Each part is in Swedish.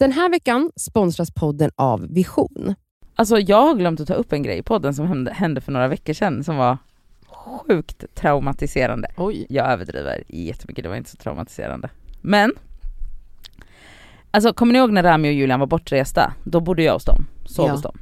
Den här veckan sponsras podden av Vision. Alltså jag har glömt att ta upp en grej i podden som hände, för några veckor sedan som var sjukt traumatiserande. Oj. Jag överdriver jättemycket, det var inte så traumatiserande. Men, alltså kommer ni ihåg när Rami och Julian var bortresta? Då bodde jag hos dem, sov Ja. hos dem.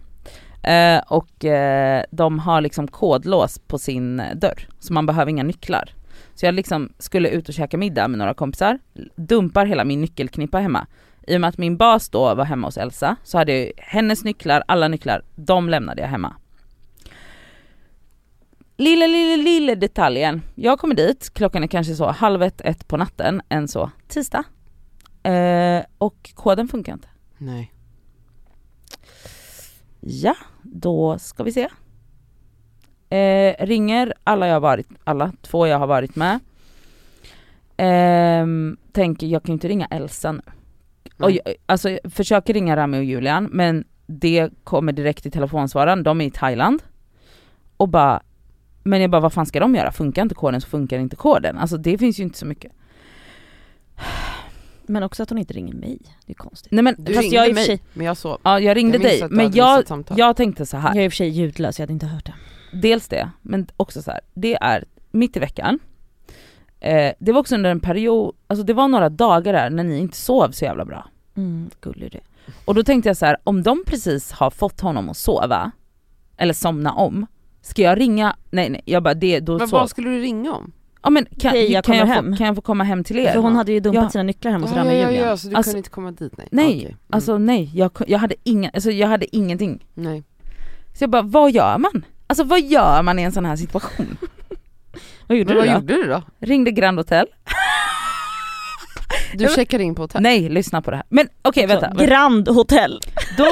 Eh, och eh, de har liksom kodlås på sin dörr, så man behöver inga nycklar. Så jag liksom skulle ut och käka middag med några kompisar, dumpar hela min nyckelknippa hemma. I och med att min bas då var hemma hos Elsa så hade jag hennes nycklar, alla nycklar, de lämnade jag hemma. Lilla, lilla, lilla detaljen. Jag kommer dit, klockan är kanske så halv ett, ett på natten, en så tisdag. Eh, och koden funkar inte. Nej. Ja, då ska vi se. Eh, ringer alla jag har varit, alla två jag har varit med. Ehm, tänker jag kan ju inte ringa Elsa nu. Och jag, alltså jag försöker ringa Rami och Julian men det kommer direkt i telefonsvararen, de är i Thailand. Och bara, men jag bara vad fan ska de göra? Funkar inte koden så funkar inte koden. Alltså det finns ju inte så mycket. Men också att hon inte ringer mig, det är konstigt. Nej men, Du Fast ringde jag i och för mig, sig- men jag sov. ja jag ringde Jag minns dig att du men hade jag, missat samtal. jag tänkte så här. Jag är i och för sig ljudlös, jag hade inte hört det. dels det, men också så här, det är mitt i veckan. Eh, det var också under en period, alltså det var några dagar där när ni inte sov så jävla bra. Mm, gullig det. Och då tänkte jag så här, om de precis har fått honom att sova, eller somna om, ska jag ringa, nej nej, jag bara det, då Men så. vad skulle du ringa om? Ja men kan, Hej, jag kan, jag kommer få, hem. kan jag få komma hem till er? För hon hade ju dumpat Ja. sina nycklar hemma hos Ja, Rami och ja, Julian. ja, så du Alltså- kunde inte komma dit? Nej, Nej, Okej. Mm. alltså nej, jag, jag hade inga, alltså jag hade ingenting. nej. Så jag bara, vad gör man? Alltså vad gör man i en sån här situation? Vad gjorde Men du vad då? gjorde du då? Ringde Grand Hotel, Du checkade in på hotell? nej lyssna på det här. Men okej vänta, Så, Grand Hotel. Då,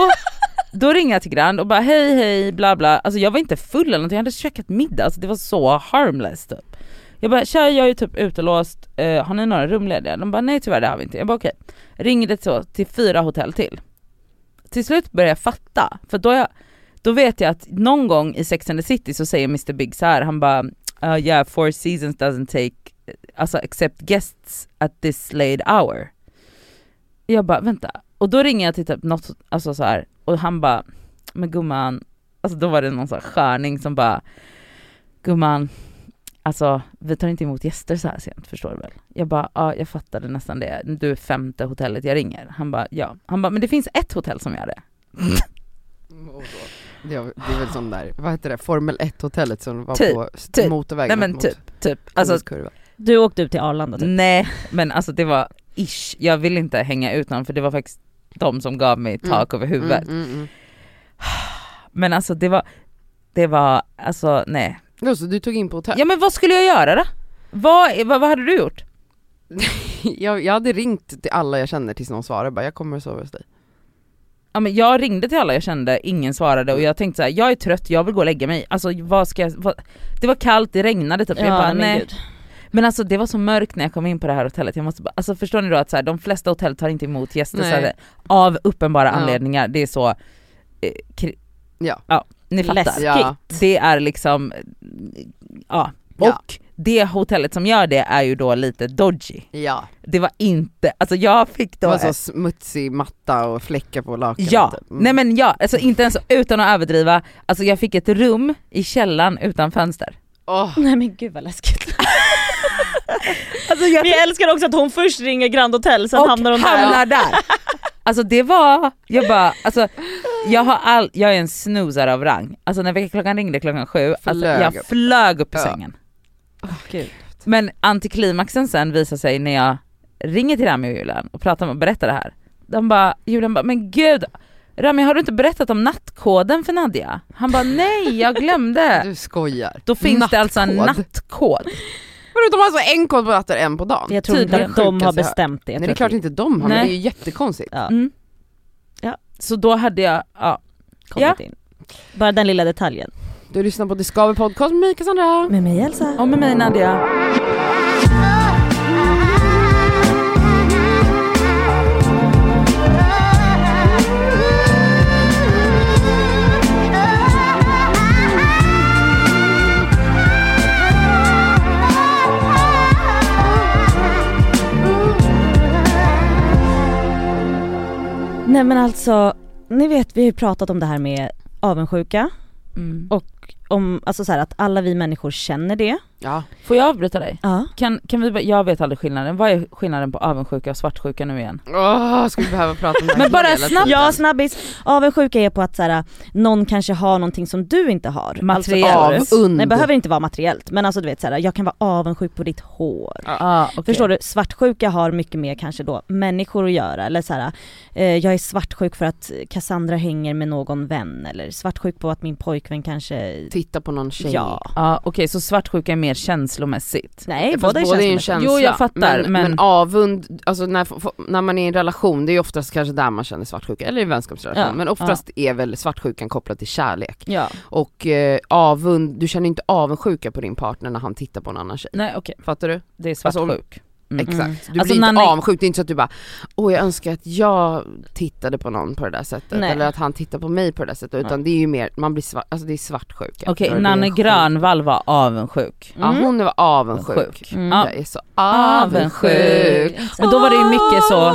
då ringer jag till Grand och bara hej hej bla bla, alltså jag var inte full eller någonting, jag hade käkat middag, alltså det var så harmless typ. Jag bara tja jag är typ utelåst, eh, har ni några rum lediga? De bara nej tyvärr det har vi inte. Jag bara okej. Ringde så till fyra hotell till. Till slut började jag fatta, för då, jag, då vet jag att någon gång i Sex and the City så säger Mr Big så här, han bara uh, yeah four seasons doesn't take, alltså accept guests at this late hour. Jag bara vänta, och då ringer jag till typ något, alltså så här, och han bara, men gumman, alltså då var det någon sån skärning sköning som bara, gumman, alltså vi tar inte emot gäster så här sent förstår du väl? Jag bara, ja jag fattade nästan det, du är femte hotellet jag ringer. Han bara, ja. Han bara, men det finns ett hotell som gör det. Mm. Det är, det är väl sån där, vad heter det, Formel 1 hotellet som var Typ, på typ. motorvägen Nej men mot typ, typ. Alltså kurva. Du åkte ut till Arlanda typ. nej, men alltså det var ish, jag vill inte hänga ut någon för det var faktiskt de som gav mig tak över huvudet. Mm, mm, mm. Men alltså det var, det var, alltså nej. Ja, så du tog in på hotell? Ja men vad skulle jag göra då? Vad, vad, vad hade du gjort? jag, jag hade ringt till alla jag känner tills någon svarade bara, jag kommer att sova hos dig. Ja, men jag ringde till alla jag kände, ingen svarade och jag tänkte så här: jag är trött, jag vill gå och lägga mig. Alltså vad ska jag, vad, det var kallt, det regnade typ. jag bara, men nej. gud. Men alltså det var så mörkt när jag kom in på det här hotellet, jag måste bara, alltså förstår ni då att så här, de flesta hotell tar inte emot gäster så här, av uppenbara Ja. anledningar, det är så, eh, kri- Ja. ja ni fattar. Läskigt. Ja. Det är liksom, ja. Och Ja. det hotellet som gör det är ju då lite dodgy. Ja, Det var inte, alltså jag fick det då var så smutsig matta och fläckar på lakanet Ja, typ. Mm. nej men ja, alltså inte ens utan att överdriva, alltså jag fick ett rum i källaren utan fönster. Åh, Nej men gud vad läskigt. Alltså jag Vi älskar också att hon först ringer Grand Hotel, sen och hamnar hon där. hamnar där. Alltså det var, jag bara, alltså jag har all, jag är en snoozare av rang. Alltså när väckarklockan ringde klockan sju, alltså jag upp. flög upp ur Ja. sängen. Gud. Men antiklimaxen sen visar sig när jag ringer till Rami och Julian och pratar och berättar det här. De bara, Julian bara, men gud Rami har du inte berättat om nattkoden för Nadja? Han bara, nej jag glömde. du skojar. Då finns det alltså en Nattkod. nattkod. Vadå, de har alltså en kod på natten, en på dagen? Jag tror inte att de har bestämt det. Nej det är klart inte de har, men Nej. det är ju jättekonstigt. Ja, Mm. Ja. Så då hade jag, ja. kommit in. Bara den lilla detaljen. Du lyssnar på Discover Podcast med mig Cassandra. Med mig Elsa. Och med mig Nadia. Nej men alltså, ni vet vi har ju pratat om det här med avundsjuka mm. och om, alltså så här, att alla vi människor känner det. Ja. Får jag avbryta dig? Ja. Kan, kan vi, bara- jag vet aldrig skillnaden, vad är skillnaden på avundsjuka och svartsjuka nu igen? Åh, ska vi behöva prata om det Men bara snabbt. Ja snabbis, avundsjuka är på att så här, någon kanske har någonting som du inte har. Materiellt. Alltså. Nej det behöver inte vara materiellt men alltså du vet så här, jag kan vara avundsjuk på ditt hår. Ah, okej. Förstår du? Svartsjuka har mycket mer kanske då människor att göra eller så här, eh, jag är svartsjuk för att Cassandra hänger med någon vän eller svartsjuk på att min pojkvän kanske, Titta på någon tjej. ja. Ja okej så svartsjuka är mer känslomässigt? Nej Fast båda är en känslomässiga. känsla. Jo, jag fattar, men, men- men avund, alltså när, när man är i en relation, det är oftast kanske där man känner svartsjuka, eller i en vänskapsrelation, Ja, men oftast är väl svartsjukan kopplad till kärlek. Ja. Och eh, avund, du känner inte avundsjuka på din partner när han tittar på en annan tjej. Nej okej, Fattar du? det är Alltså, svartsjuk. Mm. Exakt. Mm. Du Alltså, blir inte avundsjuk, det är inte så att du bara Åh jag önskar att jag tittade på någon på det där sättet, Nej. eller att han tittar på mig på det där sättet, utan det är ju mer, man blir svart, alltså det är svartsjuka. Okej, Ja, är Nanne. Grönvall var avundsjuk. Ja Mm. hon var avundsjuk. Sjuk. Mm. Ja. Jag är så Avundsjuk. avundsjuk. Men då var det ju mycket så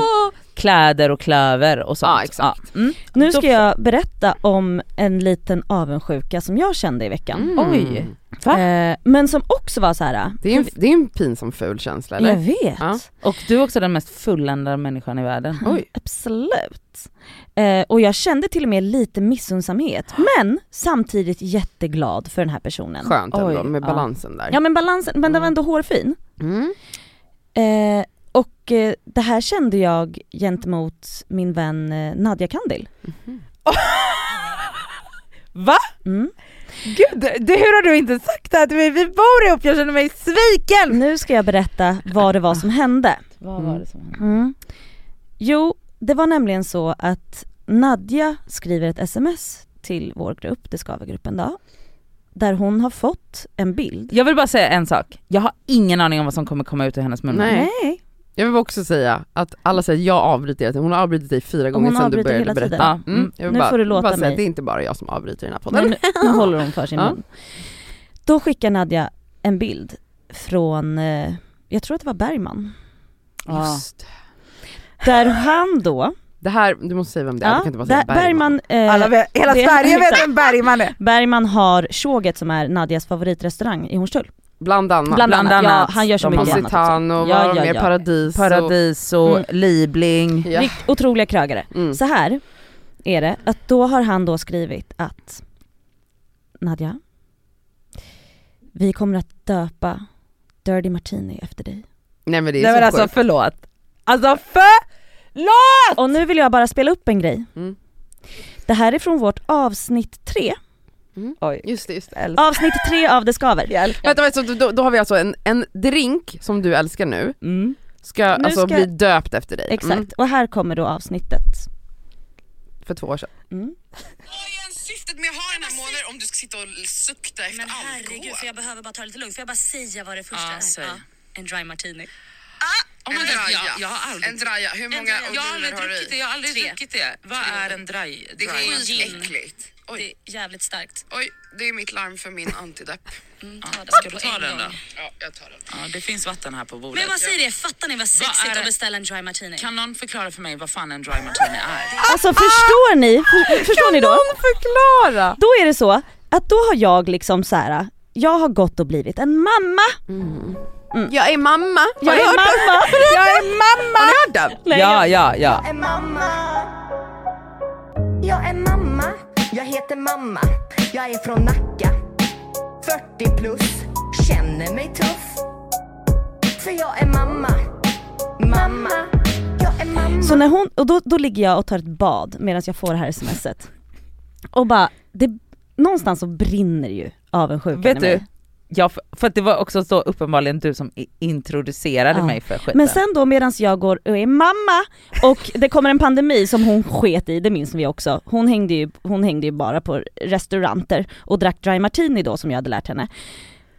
kläder och klöver och sånt. Ja, exakt. Ja. Mm. Nu ska jag berätta om en liten avundsjuka som jag kände i veckan. Mm. Oj. Va? Eh, men som också var så här. Det är en, det är en pinsam ful känsla eller? jag vet. Ja. Och du är också den mest fulländade människan i världen. Oj. Absolut. Eh, och jag kände till och med lite missunnsamhet, men samtidigt jätteglad för den här personen. Skönt ändå Oj, med ja. balansen där. Ja men balansen, men den var ändå hårfin. Mm. Eh, och eh, det här kände jag gentemot min vän eh, Nadja Kandil. Va? Mm. Gud, det, hur har du inte sagt det här till mig? Vi bor ihop, jag känner mig sviken! Nu ska jag berätta vad det var som hände. Vad var det som hände? Mm. Jo, det var nämligen så att Nadja skriver ett sms till vår grupp, det Skavergruppen då, där hon har fått en bild. Jag vill bara säga en sak, jag har ingen aning om vad som kommer komma ut ur hennes mun. Nej. Jag vill också säga att alla säger jag avbryter hela tiden, hon har avbrutit dig fyra gånger sedan du började hela berätta. tiden. Ja, Mm. mm. Jag vill Nu bara, får du låta bara säga mig. att det är inte bara jag som avbryter den här podden. Nu, nu håller hon för sin Ja. mun. Då skickar Nadja en bild från, eh, jag tror att det var Bergman, Ja. Just. där han då, Det här, du måste säga vem det är, du kan inte bara säga där, Bergman, eh, Alla vet, hela Sverige vet vem Bergman är! Bergman har Tjoget som är Nadjas favoritrestaurang i Hornstull. Bland annat. Bland annat, Bland ja annat. han gör så De mycket annat. Positano, Ja, var ja, med ja. Paradis. Paradiso, Mm. Libling. Ja. Rikt, otroliga krögare. Mm. Så här är det, att då har han då skrivit att Nadja, vi kommer att döpa Dirty Martini efter dig. Nej men det är Nej så men alltså sjukt. förlåt. Alltså förlåt! Och nu vill jag bara spela upp en grej. Mm. Det här är från vårt avsnitt tre. Oj. Just det, just det. Älskar. Avsnitt tre av Det Skaver. Jag älskar. Vänta, vänta, så då, då har vi alltså en, en drink som du älskar nu, Mm. ska Nu alltså ska- bli döpt efter dig. Exakt, Mm. och här kommer då avsnittet. För två år sedan. Mm. Vad är ens syftet med att ha den här månaden om du ska sitta och sukta efter Men herregud, alkohol? för jag behöver bara ta det lite lugnt. Får jag bara säga vad det första Ja, är? säg. en dry martini. en draja. jag har aldrig- En draja. Hur många draja. Jag har aldrig druckit det, jag har aldrig Tre. druckit det. Vad är en dry? Det är dry skitäckligt. Det Oj, är jävligt starkt. oj, det är mitt larm för min antidepp. Mm, ta Ska du ta en den då? Ja, jag tar den. Ja, det finns vatten här på bordet. Men jag bara säger det, fattar ni vad sexigt det? att beställa en dry martini? Kan någon förklara för mig vad fan en dry martini är? Alltså förstår ni? För, förstår ni då? förklara! Då är det så att då har jag liksom så här. jag har gått och blivit en mamma. Jag är mamma! Jag är mamma. Jag är mamma! Har ni hört den? Ja, ja, ja. är mamma. Jag är mamma. Jag heter mamma. Jag är från Nacka. 40 plus. Känner mig tuff. För jag är mamma. Mamma. Jag är mamma. Så när hon, och då, då ligger jag och tar ett bad medan jag får det här smset. Och bara, det, någonstans så brinner ju avundsjukan Vet i du? Ja, för, att det var också så uppenbarligen du som introducerade Ja. mig för skiten. Men sen då medan jag går och är mamma och det kommer en pandemi som hon sket i, det minns vi också. Hon hängde ju, hon hängde ju bara på restauranter och drack dry martini då som jag hade lärt henne.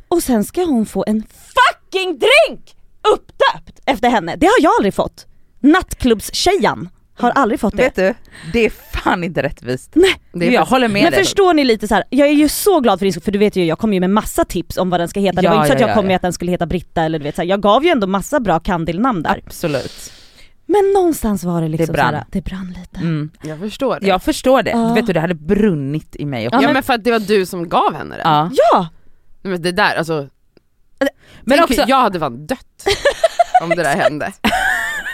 Och sen ska hon få en fucking drink uppdöpt efter henne. Det har jag aldrig fått. Nattklubbstjejan har aldrig fått det. Vet du, det är fan inte rättvist. Nej. Det jag håller med Men dig. förstår ni lite så här, jag är ju så glad för det, för du vet ju jag kom ju med massa tips om vad den ska heta. Det Ja, var ju inte så ja, att jag ja, kom med ja. att den skulle heta Britta eller du vet så här, jag gav ju ändå massa bra kandilnamn där. Absolut. Men någonstans var det liksom Det brann. såhär, det brann lite. Mm. Jag förstår det. Jag förstår det, Ja. vet du det hade brunnit i mig också. Ja men- men för att det var du som gav henne det. Ja. Ja! Nej, Men det där alltså, Men tänk, också, jag hade fan dött om det där hände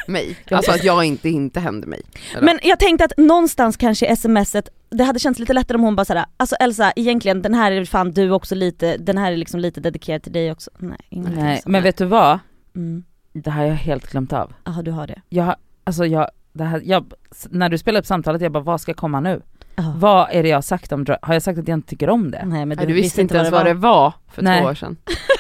mig. Alltså att jag inte, inte hände mig. Eller? Men jag tänkte att någonstans kanske smset, det hade känts lite lättare om hon bara såhär, alltså Elsa egentligen den här är fan du också lite, den här är liksom lite dedikerad till dig också. Nej, nej, men vet du vad? Mm. Det här har jag helt glömt av. Jaha du har det. Jag, alltså jag, det här, jag, när du spelade upp samtalet, jag bara vad ska komma nu? Jaha. Vad är det jag har sagt om Har jag sagt att jag inte tycker om det? Nej men Nej, du visste inte ens vad vad det var för Nej. två år sedan.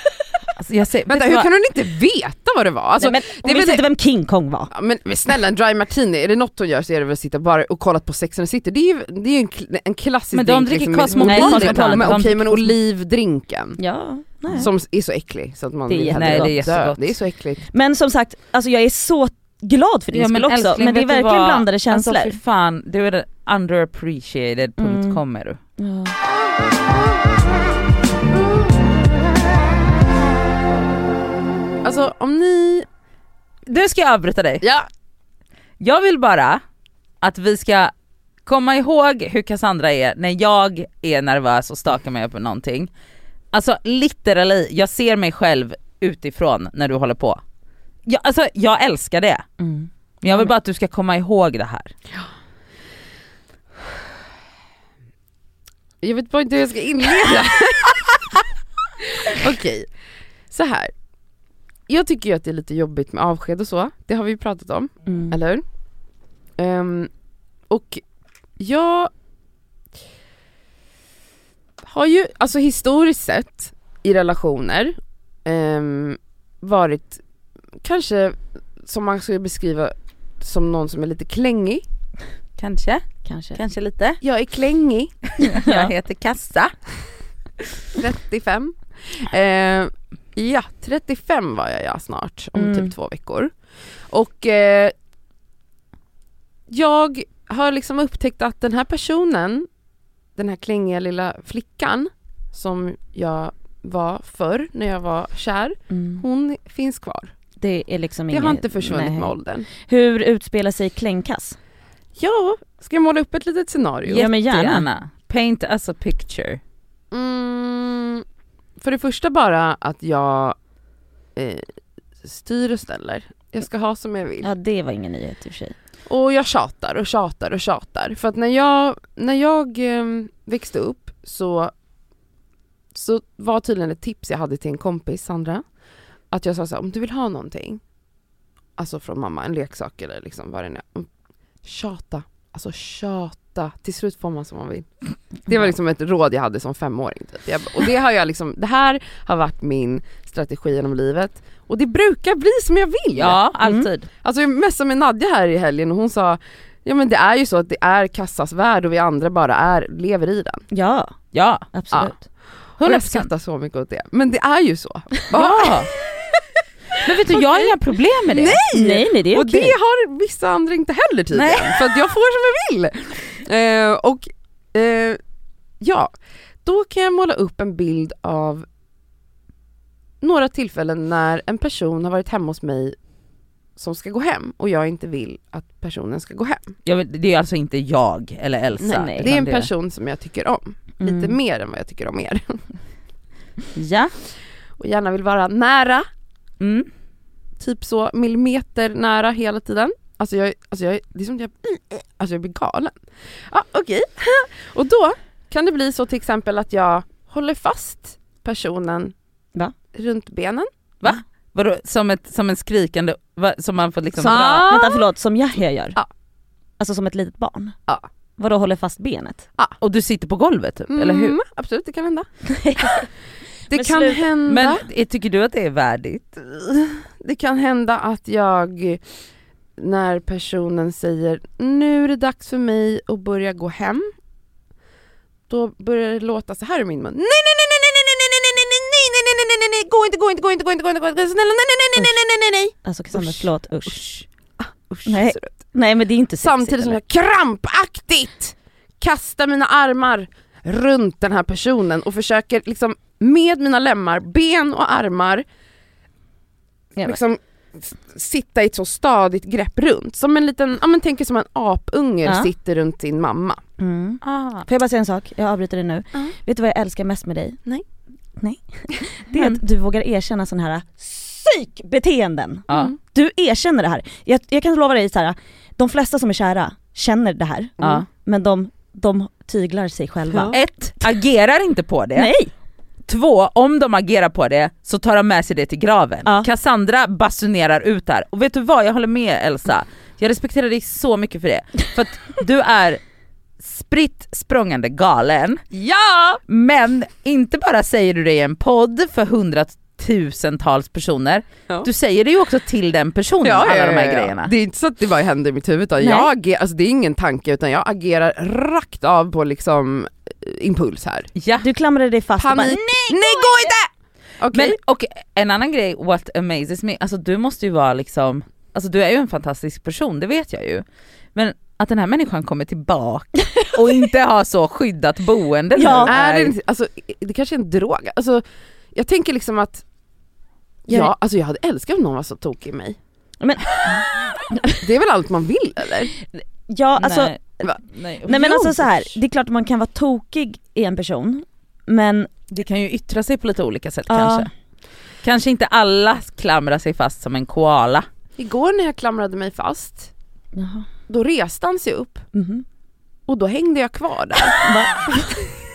Alltså jag ser, Vänta hur vad? kan hon inte veta vad det var? Alltså, Nej, men hon det är väl visste inte vem King Kong var. Ja, men, men snälla en dry martini, är det något hon gör så är det väl att sitta bara och kolla på Sex and the City, det är ju, det är ju en, en klassisk Men de drink dricker liksom, med Cosmopolitan. okej dricker men olivdrinken Ja, nej. som är så äcklig så att man Det är vill. Nej, det är jättegott. Det är så äckligt. Men som sagt, alltså jag är så glad för din Ja, skull också, älskling, men det är verkligen vad? blandade känslor. Alltså fy fan, du är underappreciated.com Mm. är du. ja. Alltså om ni, Nu ska jag avbryta dig. ja Jag vill bara att vi ska komma ihåg hur Cassandra är när jag är nervös och stakar mig med någonting. Alltså literally, jag ser mig själv utifrån när du håller på. Jag, alltså jag älskar det. Mm. Men jag vill bara att du ska komma ihåg det här. Jag vet bara inte hur jag ska inleda. Okej, så här. Jag tycker ju att det är lite jobbigt med avsked och så, det har vi ju pratat om, Mm. eller hur? Ehm, och jag har ju, alltså historiskt sett i relationer ehm, varit kanske som man skulle beskriva som någon som är lite klängig. Kanske, Kanske. kanske lite. Jag är klängig. Jag heter Kassa. 35. Eh, ja, 35 var jag ja snart, om Mm. typ två veckor. Och eh, jag har liksom upptäckt att den här personen, den här klängiga lilla flickan som jag var förr när jag var kär, Mm. hon finns kvar. Det är liksom Det inget, har inte försvunnit nej. med åldern. Hur utspelar sig Klängkass? Ja, ska jag måla upp ett litet scenario? Ja, men gärna. Paint us a picture. Mm, för det första bara att jag eh, styr och ställer. Jag ska ha som jag vill. Ja det var ingen nyhet i och för sig. Och jag tjatar och tjatar och tjatar. För att när jag, när jag eh, växte upp så, så var tydligen ett tips jag hade till en kompis, Sandra, att jag sa så här, om du vill ha någonting, alltså från mamma, en leksak eller liksom vad det nu är, tjata. Alltså tjata, till slut får man som man vill. Det var liksom ett råd jag hade som femåring. Typ. Och det har jag liksom, det här har varit min strategi genom livet. Och det brukar bli som jag vill. Ja, alltid. Alltså jag messade med Nadja här i helgen och hon sa Ja men det är ju så att det är kassas värld och vi andra bara är, lever i den. Ja, Ja, absolut. Och jag 100%. skrattar så mycket åt det. Men det är ju så. Ja. Men vet du, jag har inga problem med det. Nej nej det är och okej. det har vissa andra inte heller tydligen. För att jag får som jag vill. Eh, och eh, ja, då kan jag måla upp en bild av några tillfällen när en person har varit hemma hos mig som ska gå hem och jag inte vill att personen ska gå hem. Jag vet, det är alltså inte jag eller Elsa. Nej, nej. Det är en person som jag tycker om. Mm. Lite mer än vad jag tycker om er. Ja, Och gärna vill vara nära, Mm. typ så millimeter nära hela tiden. Alltså jag, alltså jag, det är som att jag, alltså jag blir galen. Ja okej. Och då kan det bli så till exempel att jag håller fast personen Va? runt benen. Vadå, som, ett, som en skrikande, va, som man får liksom Så. dra? vänta förlåt, som Yahya gör? Ja. Alltså som ett litet barn? Ja. Vadå håller fast benet? Och du sitter på golvet typ, eller hur? Mm, Absolut, det kan hända. det Men kan sluta. hända. Men eh, tycker du att det är värdigt? Det kan hända att jag när personen säger nu är det dags för mig att börja gå hem. Då börjar det låta så här i min mun. Nej nej nej nej nej nej nej nej nej nej nej nej nej nej nej nej gå inte gå inte gå inte gå inte gå inte gå inte snälla nej nej nej nej nej nej nej nej Alltså Cassandra Usch. förlåt, usch. Usch. Usch Nej. ser det ut. Nej men det är inte sexigt Samtidigt som eller? jag krampaktigt kastar mina armar runt den här personen och försöker liksom med mina lemmar, ben och armar liksom sitta i ett så stadigt grepp runt. Som en liten, ja men tänk som en apunge Ja. sitter runt sin mamma. Mm. Ah. Får jag bara säga en sak? Jag avbryter dig nu. Ja. Vet du vad jag älskar mest med dig? Nej. Nej. Det är att du vågar erkänna sådana här psykbeteenden. Ja. Du erkänner det här. Jag, jag kan lova dig så här. de flesta som är kära känner det här. Ja. Men de, de tyglar sig själva. Ja. Ett, agerar inte på det. Nej! Två, om de agerar på det så tar de med sig det till graven. Ja. Cassandra basunerar ut där. Och vet du vad, jag håller med Elsa. Jag respekterar dig så mycket för det. För att du är spritt språngande galen. Ja! Men inte bara säger du det i en podd för hundratusentals personer, Ja. du säger det ju också till den personen, alla de här grejerna. Det är inte så att det bara händer i mitt huvud utan Nej. jag agerar, alltså det är ingen tanke utan jag agerar rakt av på liksom eh, impuls här. Ja. Du klamrade dig fast och bara, Panik. nej, Nej gå inte! Okej. Men och en annan grej, what amazes me, alltså du måste ju vara liksom, alltså du är ju en fantastisk person, det vet jag ju. Men att den här människan kommer tillbaka och inte har så skyddat boende Ja. nu är det, alltså, det kanske är en drog. Alltså, jag tänker liksom att Jag- Ja, alltså jag hade älskat om någon var så tokig i mig. Men- Det är väl allt man vill eller? Ja alltså, nej, nej, men alltså så här. det är klart att man kan vara tokig i en person, men Det kan ju yttra sig på lite olika sätt Ja. kanske. Kanske inte alla klamrar sig fast som en koala. Igår när jag klamrade mig fast, Jaha. då reste han sig upp Mhm. och då hängde jag kvar där.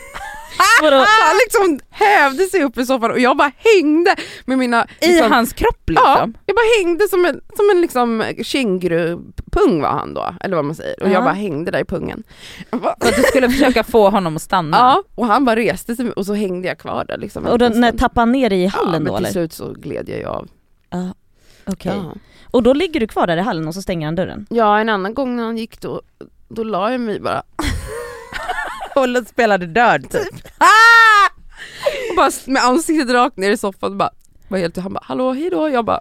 Vadå? Han liksom hävde sig upp i soffan och jag bara hängde med mina... I Liksom, hans kropp Ja, liksom. jag bara hängde som en, som en liksom kängurupung var han då, eller vad man säger. Och Ja. jag bara hängde där i pungen. Bara, För att du skulle försöka få honom att stanna. Ja, och han bara reste sig och så hängde jag kvar där liksom. Och när stund. tappade han ner dig i ja, hallen men då till eller? slut så gled jag ju av. Ja, Okej. Ja. Och då ligger du kvar där i hallen och så stänger han dörren? ja, en annan gång när han gick då, då la jag mig bara Och spelade död typ. och bara med ansiktet rakt ner i soffan och bara var helt han bara hallå hejdå, jag bara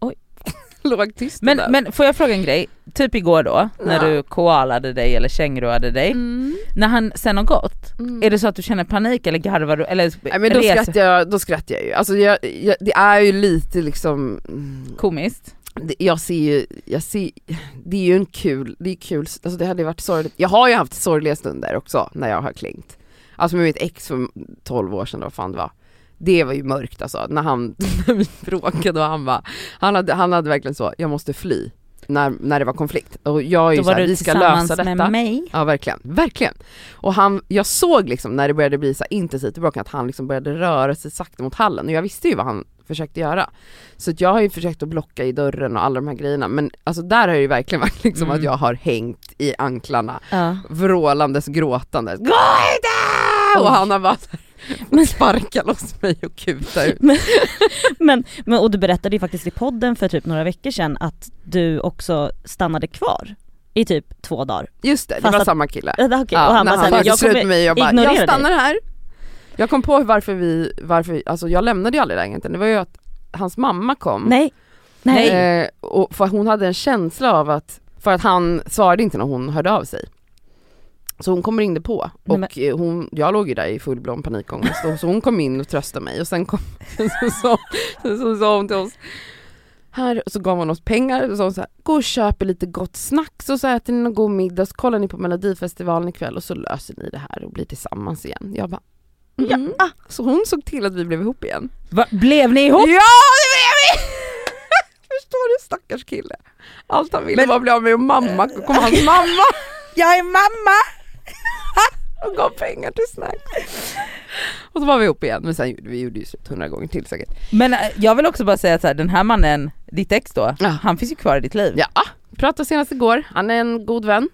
Oj. låg tyst Men, där. men får jag fråga en grej? Typ igår då, när Ja. du koalade dig eller känguruade dig. mm. När han sen har gått, Mm. är det så att du känner panik eller garvar du? Eller Nej men då skrattar jag, då skrattar jag ju. Alltså jag, jag, det är ju lite liksom, Komiskt? Jag ser ju, jag ser, det är ju en kul, det är kul, alltså det hade varit sorgligt. Jag har ju haft sorgliga stunder också när jag har klängt. Alltså med mitt ex för 12 år sedan eller vad fan det var. Det var ju mörkt alltså, när han, när vi bråkade och han bara, han hade, han hade verkligen så, jag måste fly. När, när det var konflikt. Och jag är ju Då så var här, du vi ska lösa detta. med mig. Ja verkligen, verkligen. Och han, jag såg liksom när det började bli så här intensivt i bråken att han liksom började röra sig sakta mot hallen och jag visste ju vad han försökte göra. Så jag har ju försökt att blocka i dörren och alla de här grejerna men alltså där har det ju verkligen varit liksom Mm. att jag har hängt i anklarna Ja. vrålandes gråtandes. Gå inte! Och han har bara här, sparka loss mig och kuta ut. Men, men, och du berättade ju faktiskt i podden för typ några veckor sedan att du också stannade kvar i typ två dagar. Just det, det Fast var att- samma kille. Okej. Ja, och han bara såhär, jag slut med kommer mig och jag bara, ignorera jag dig. stannar här. Jag kom på varför vi, varför vi, alltså jag lämnade ju aldrig lägenheten, det var ju att hans mamma kom. Nej. Nej. Eh, och för hon hade en känsla av att, för att han svarade inte när hon hörde av sig. Så hon kommer in det på Nej, och men- eh, hon, jag låg ju där i full-blown panikångest och så hon kom in och tröstade mig och sen kom, så, så, så sa hon till oss här, och så gav hon oss pengar och sa så här, gå och köp lite gott snacks och så äter ni någon god middag så kollar ni på melodifestivalen ikväll och så löser ni det här och blir tillsammans igen. Jag bara mm. Ja. Så hon såg till att vi blev ihop igen. Va, blev ni ihop? Ja det blev vi! Förstår du stackars kille? Allt han ville Men- var att bli av med och mamma, kom hans mamma Jag är mamma! och gav pengar till snacks. Och så var vi ihop igen men sen gjorde vi gjorde ju slut hundra gånger till säkert. Men äh, jag vill också bara säga att så här, den här mannen, ditt ex då, Ja. han finns ju kvar i ditt liv. Ja, pratade senast igår, han är en god vän.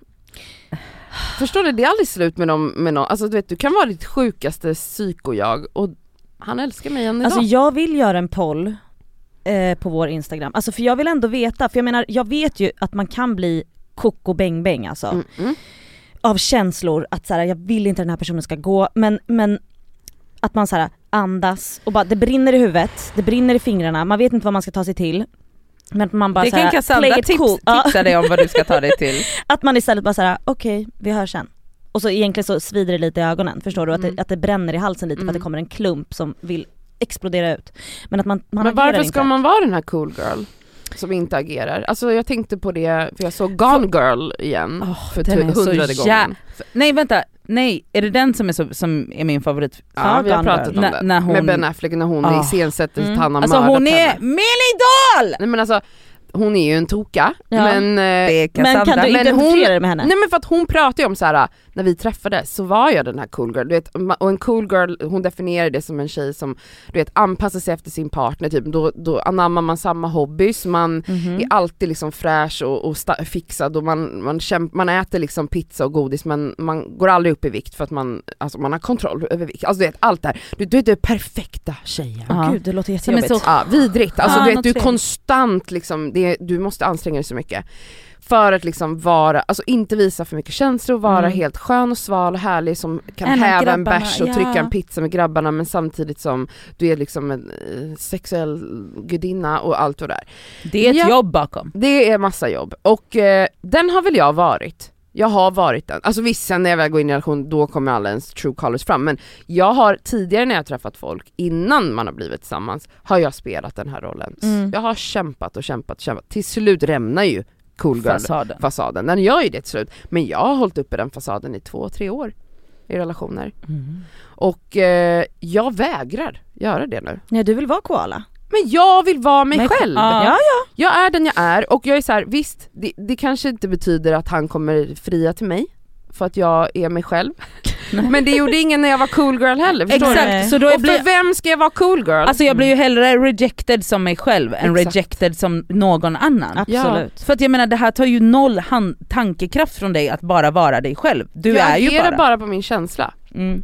Förstår du, det är aldrig slut med någon, med någon alltså du vet du kan vara ditt sjukaste psyko-jag och han älskar mig än idag. Alltså jag vill göra en poll eh, på vår instagram, alltså för jag vill ändå veta, för jag menar jag vet ju att man kan bli koko bäng bäng alltså. mm, mm. av känslor att så här, jag vill inte den här personen ska gå men, men att man så här, andas och bara det brinner i huvudet, det brinner i fingrarna, man vet inte vad man ska ta sig till. Men man bara det så här, kan Cassandra play it tips, cool. Tipsa dig om vad du ska ta dig till. att man istället bara såhär, okej vi hörs sen. Och så egentligen så svider det lite i ögonen, förstår du? Att, Mm. det, att det bränner i halsen lite för att det Mm. kommer en klump som vill explodera ut. Men att man, man Men varför inte. ska man vara den här cool girl? Som inte agerar. Alltså jag tänkte på det, för jag såg Gone Girl igen Åh, för så hundrade gången. Nej vänta, nej är det den som är, så, som är min favorit? Ja, Ja, vi har pratat Girl. om den. när hon- Med Ben Affleck när hon Ah. iscensätter Mm. att han har Alltså mördat hon är henne min! Nej men alltså, hon är ju en toka, Ja. men... eh, Men kan du identifiera hon- dig med henne? Nej men för att hon pratar ju om så här när vi träffades så var jag den här cool girl, du vet, och en cool girl hon definierar det som en tjej som du vet anpassar sig efter sin partner, typ. då, då anammar man samma hobbys, man Mhm. är alltid liksom fräsch och, och sta- fixad och man, man, kämp- man äter liksom pizza och godis men man går aldrig upp i vikt för att man, alltså man har kontroll över vikt. Alltså du vet allt det här, du, du är den perfekta tjejen. Ja. Gud det låter jättejobbigt. så Ja, vidrigt. Alltså Ah, du vet, du är konstant liksom, det, du måste anstränga dig så mycket. För att liksom vara, alltså inte visa för mycket känslor, vara Mm. helt skön och sval och härlig som kan En av häva en grabbarna, bärs och ja. trycka en pizza med grabbarna men samtidigt som du är liksom en eh, sexuell gudinna och allt vad det är. Det är ett Ja. jobb bakom. Det är massa jobb och eh, den har väl jag varit. Jag har varit den. Alltså visst sen när jag väl går in i en relation då kommer alla ens true colors fram men jag har tidigare när jag träffat folk innan man har blivit tillsammans har jag spelat den här rollen. Mm. Jag har kämpat och kämpat och kämpat. Till slut rämnar ju cool girl Fasaden. fasaden. Den gör ju det till slut. Men jag har hållit uppe den fasaden i två, tre år i relationer. Mm. Och eh, jag vägrar göra det nu. Nej du vill vara koala? Men jag vill vara mig Men- själv! Ja. Ja, Jag är den jag är och jag är så här, visst det, det kanske inte betyder att han kommer fria till mig för att jag är mig själv. Men det gjorde ingen när jag var cool girl heller, förstår du? Exakt, så då Och blir, för vem ska jag vara cool girl? alltså jag blir ju hellre rejected som mig själv än Exakt. rejected som någon annan. absolut. För att jag menar det här tar ju noll tankekraft från dig att bara vara dig själv. Du jag är ju agerar bara. bara på min känsla. Mm.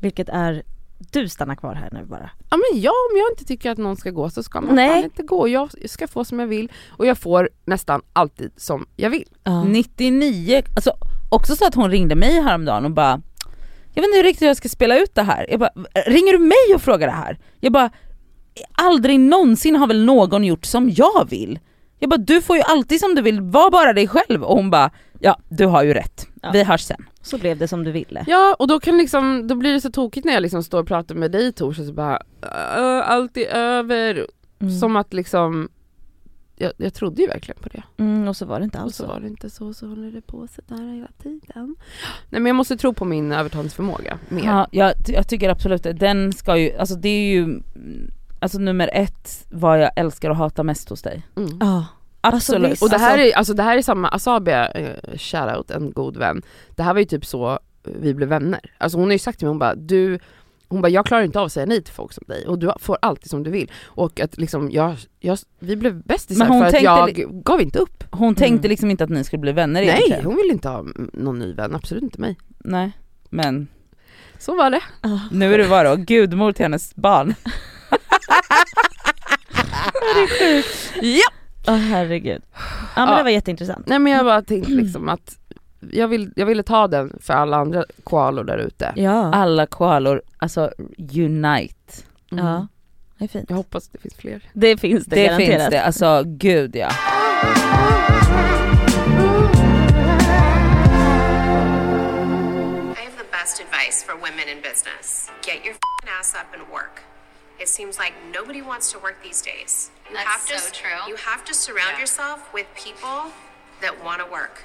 Vilket är, du stannar kvar här nu bara. Ja men ja, om jag inte tycker att någon ska gå så ska man Nej. inte gå. Jag ska få som jag vill och jag får nästan alltid som jag vill. Ja. 99, alltså också så att hon ringde mig häromdagen och bara Jag vet inte riktigt hur jag ska spela ut det här. Jag bara, ringer du mig och frågar det här? Jag bara, aldrig någonsin har väl någon gjort som jag vill? Jag bara, du får ju alltid som du vill, var bara dig själv. Och hon bara, ja du har ju rätt, Ja. vi hörs sen. Så blev det som du ville. Ja och då kan liksom, då blir det så tokigt när jag liksom står och pratar med dig Tors och så bara "Äh, allt är över. Mm. Som att liksom, jag, jag trodde ju verkligen på det. Mm, och så var det inte Och alls så så. var det inte så, så håller det på så där hela tiden. Nej men jag måste tro på min övertalningsförmåga mer. Ja, jag, jag tycker absolut det. Den ska ju, alltså det är ju Alltså nummer ett, vad jag älskar och hatar mest hos dig. Mm. Ja. Alltså, Absolut. visst. Och det här, är, alltså det här är samma, Asabia, eh, shoutout, en god vän. Det här var ju typ så vi blev vänner. Alltså hon har ju sagt till mig, hon bara du hon bara, jag klarar inte av att säga nej till folk som dig och du får alltid som du vill. Och att liksom, jag, jag, vi blev bästisar för att jag gav inte upp. Hon tänkte Mm. liksom inte att ni skulle bli vänner Nej, egentligen. hon vill inte ha någon ny vän, absolut inte mig. Nej. Men Så var det. Ja. nu är du vadå, gudmor till hennes barn. Ja. Åh herregud. Ja men Ja. det var jätteintressant. Nej men jag bara tänkte liksom att jag, vill, jag ville ta den för alla andra koalor där ute. Ja. Alla koalor, alltså unite. Mm. ja. Det är fint. Jag hoppas det finns fler. Det finns det, Det garanterat. finns det, alltså gud ja. I have the best advice for women in business. Get your f***ing ass up and work. It seems like nobody wants to work these days. You That's have to, so true. You have to surround Yeah. yourself with people that want to work.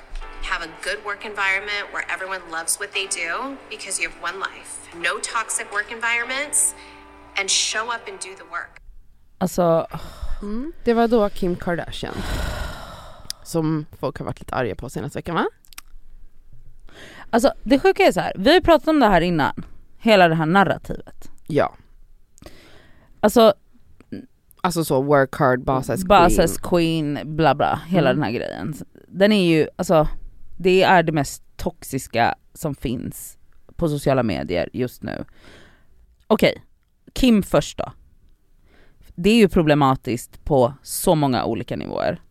Have a good work environment where everyone loves what they do because you have one life. No toxic work environments and show up and do the work. Alltså, Mm. Det var då Kim Kardashian. Som folk har varit lite arga på senaste veckan va? alltså det sjuka är så här. vi har pratat om det här innan. Hela det här narrativet. Ja. Alltså Alltså så work hard, boss as queen. Basas queen, bla bla, hela Mm. den här grejen. Den är ju, alltså det är det mest toxiska som finns på sociala medier just nu. Okej, Kim först då. Det är ju problematiskt på så många olika nivåer.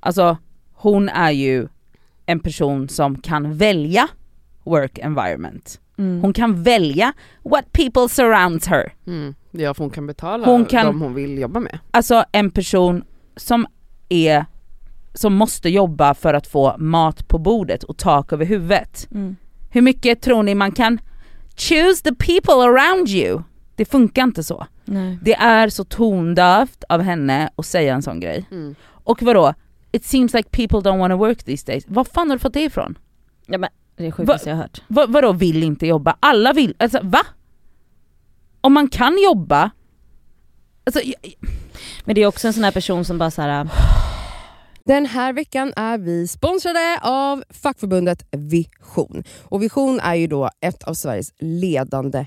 Alltså hon är ju en person som kan välja work environment. Mm. Hon kan välja what people surrounds her. Mm. Ja för hon kan betala Hon kan- de hon vill jobba med. Alltså en person som är som måste jobba för att få mat på bordet och tak över huvudet. Mm. Hur mycket tror ni man kan choose the people around you? Det funkar inte så. Nej. Det är så tondövt av henne att säga en sån grej. Mm. Och vadå? It seems like people don't want to work these days. Var fan har du fått det ifrån? Ja, men det är det sjukaste jag har hört. Va, vadå vill inte jobba? Alla vill, alltså va? Om man kan jobba, alltså, jag- Men det är också en sån här person som bara så här. Den här veckan är vi sponsrade av fackförbundet Vision. Och Vision är ju då ett av Sveriges ledande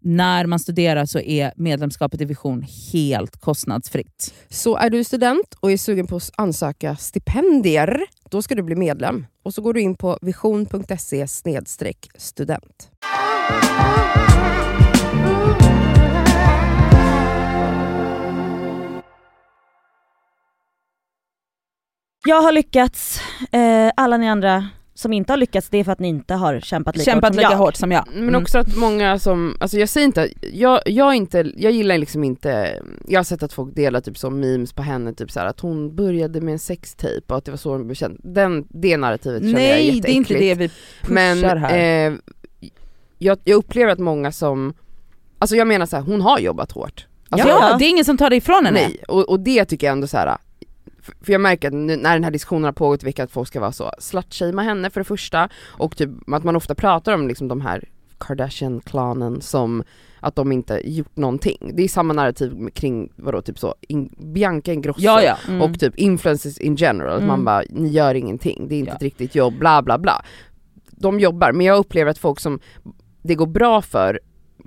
när man studerar så är medlemskapet i Vision helt kostnadsfritt. Så är du student och är sugen på att ansöka stipendier, då ska du bli medlem. Och så går du in på vision.se student. Jag har lyckats, eh, alla ni andra som inte har lyckats det är för att ni inte har kämpat lika Kämpat hårt som lika jag. hårt som jag. Men Mm. också att många som, alltså jag säger inte, jag, jag, inte, jag gillar liksom inte, jag har sett att folk delar typ som memes på henne, typ så här, att hon började med en sextape och att det var så hon blev känd. Den, det narrativet känner jag är Nej, det är inte det vi pushar Men här. eh, jag, jag upplever att många som, alltså jag menar så här, hon har jobbat hårt. Alltså, ja, det är ingen som tar det ifrån henne. Nej, och, och det tycker jag ändå så här. För- jag märker att nu, när den här diskussionen har pågått i veckan att folk ska vara så slutshamea henne för det första och typ att man ofta pratar om liksom de här Kardashian-klanen som att de inte gjort någonting. Det är samma narrativ kring vadå typ så, in, Bianca Ingrosso Ja, ja. Mm. och typ influencers in general, att Mm. man bara ni gör ingenting, det är inte Ja. ett riktigt jobb, bla bla bla. De jobbar, men jag upplever att folk som det går bra för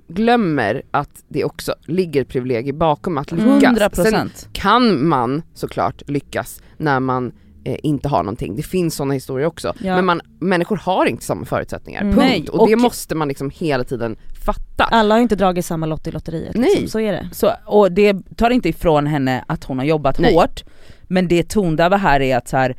glömmer att det också ligger ett privilegium bakom att lyckas. 100 Sen procent. kan man såklart lyckas när man eh, inte har någonting, det finns sådana historier också. Ja. Men man, människor har inte samma förutsättningar, Mm. punkt. Nej, och, det och- måste man liksom hela tiden fatta. Alla har inte dragit samma lott i lotteriet. Nej. Liksom. Så är det. Så, och det tar inte ifrån henne att hon har jobbat Nej. hårt, men det tondöva här är att så här,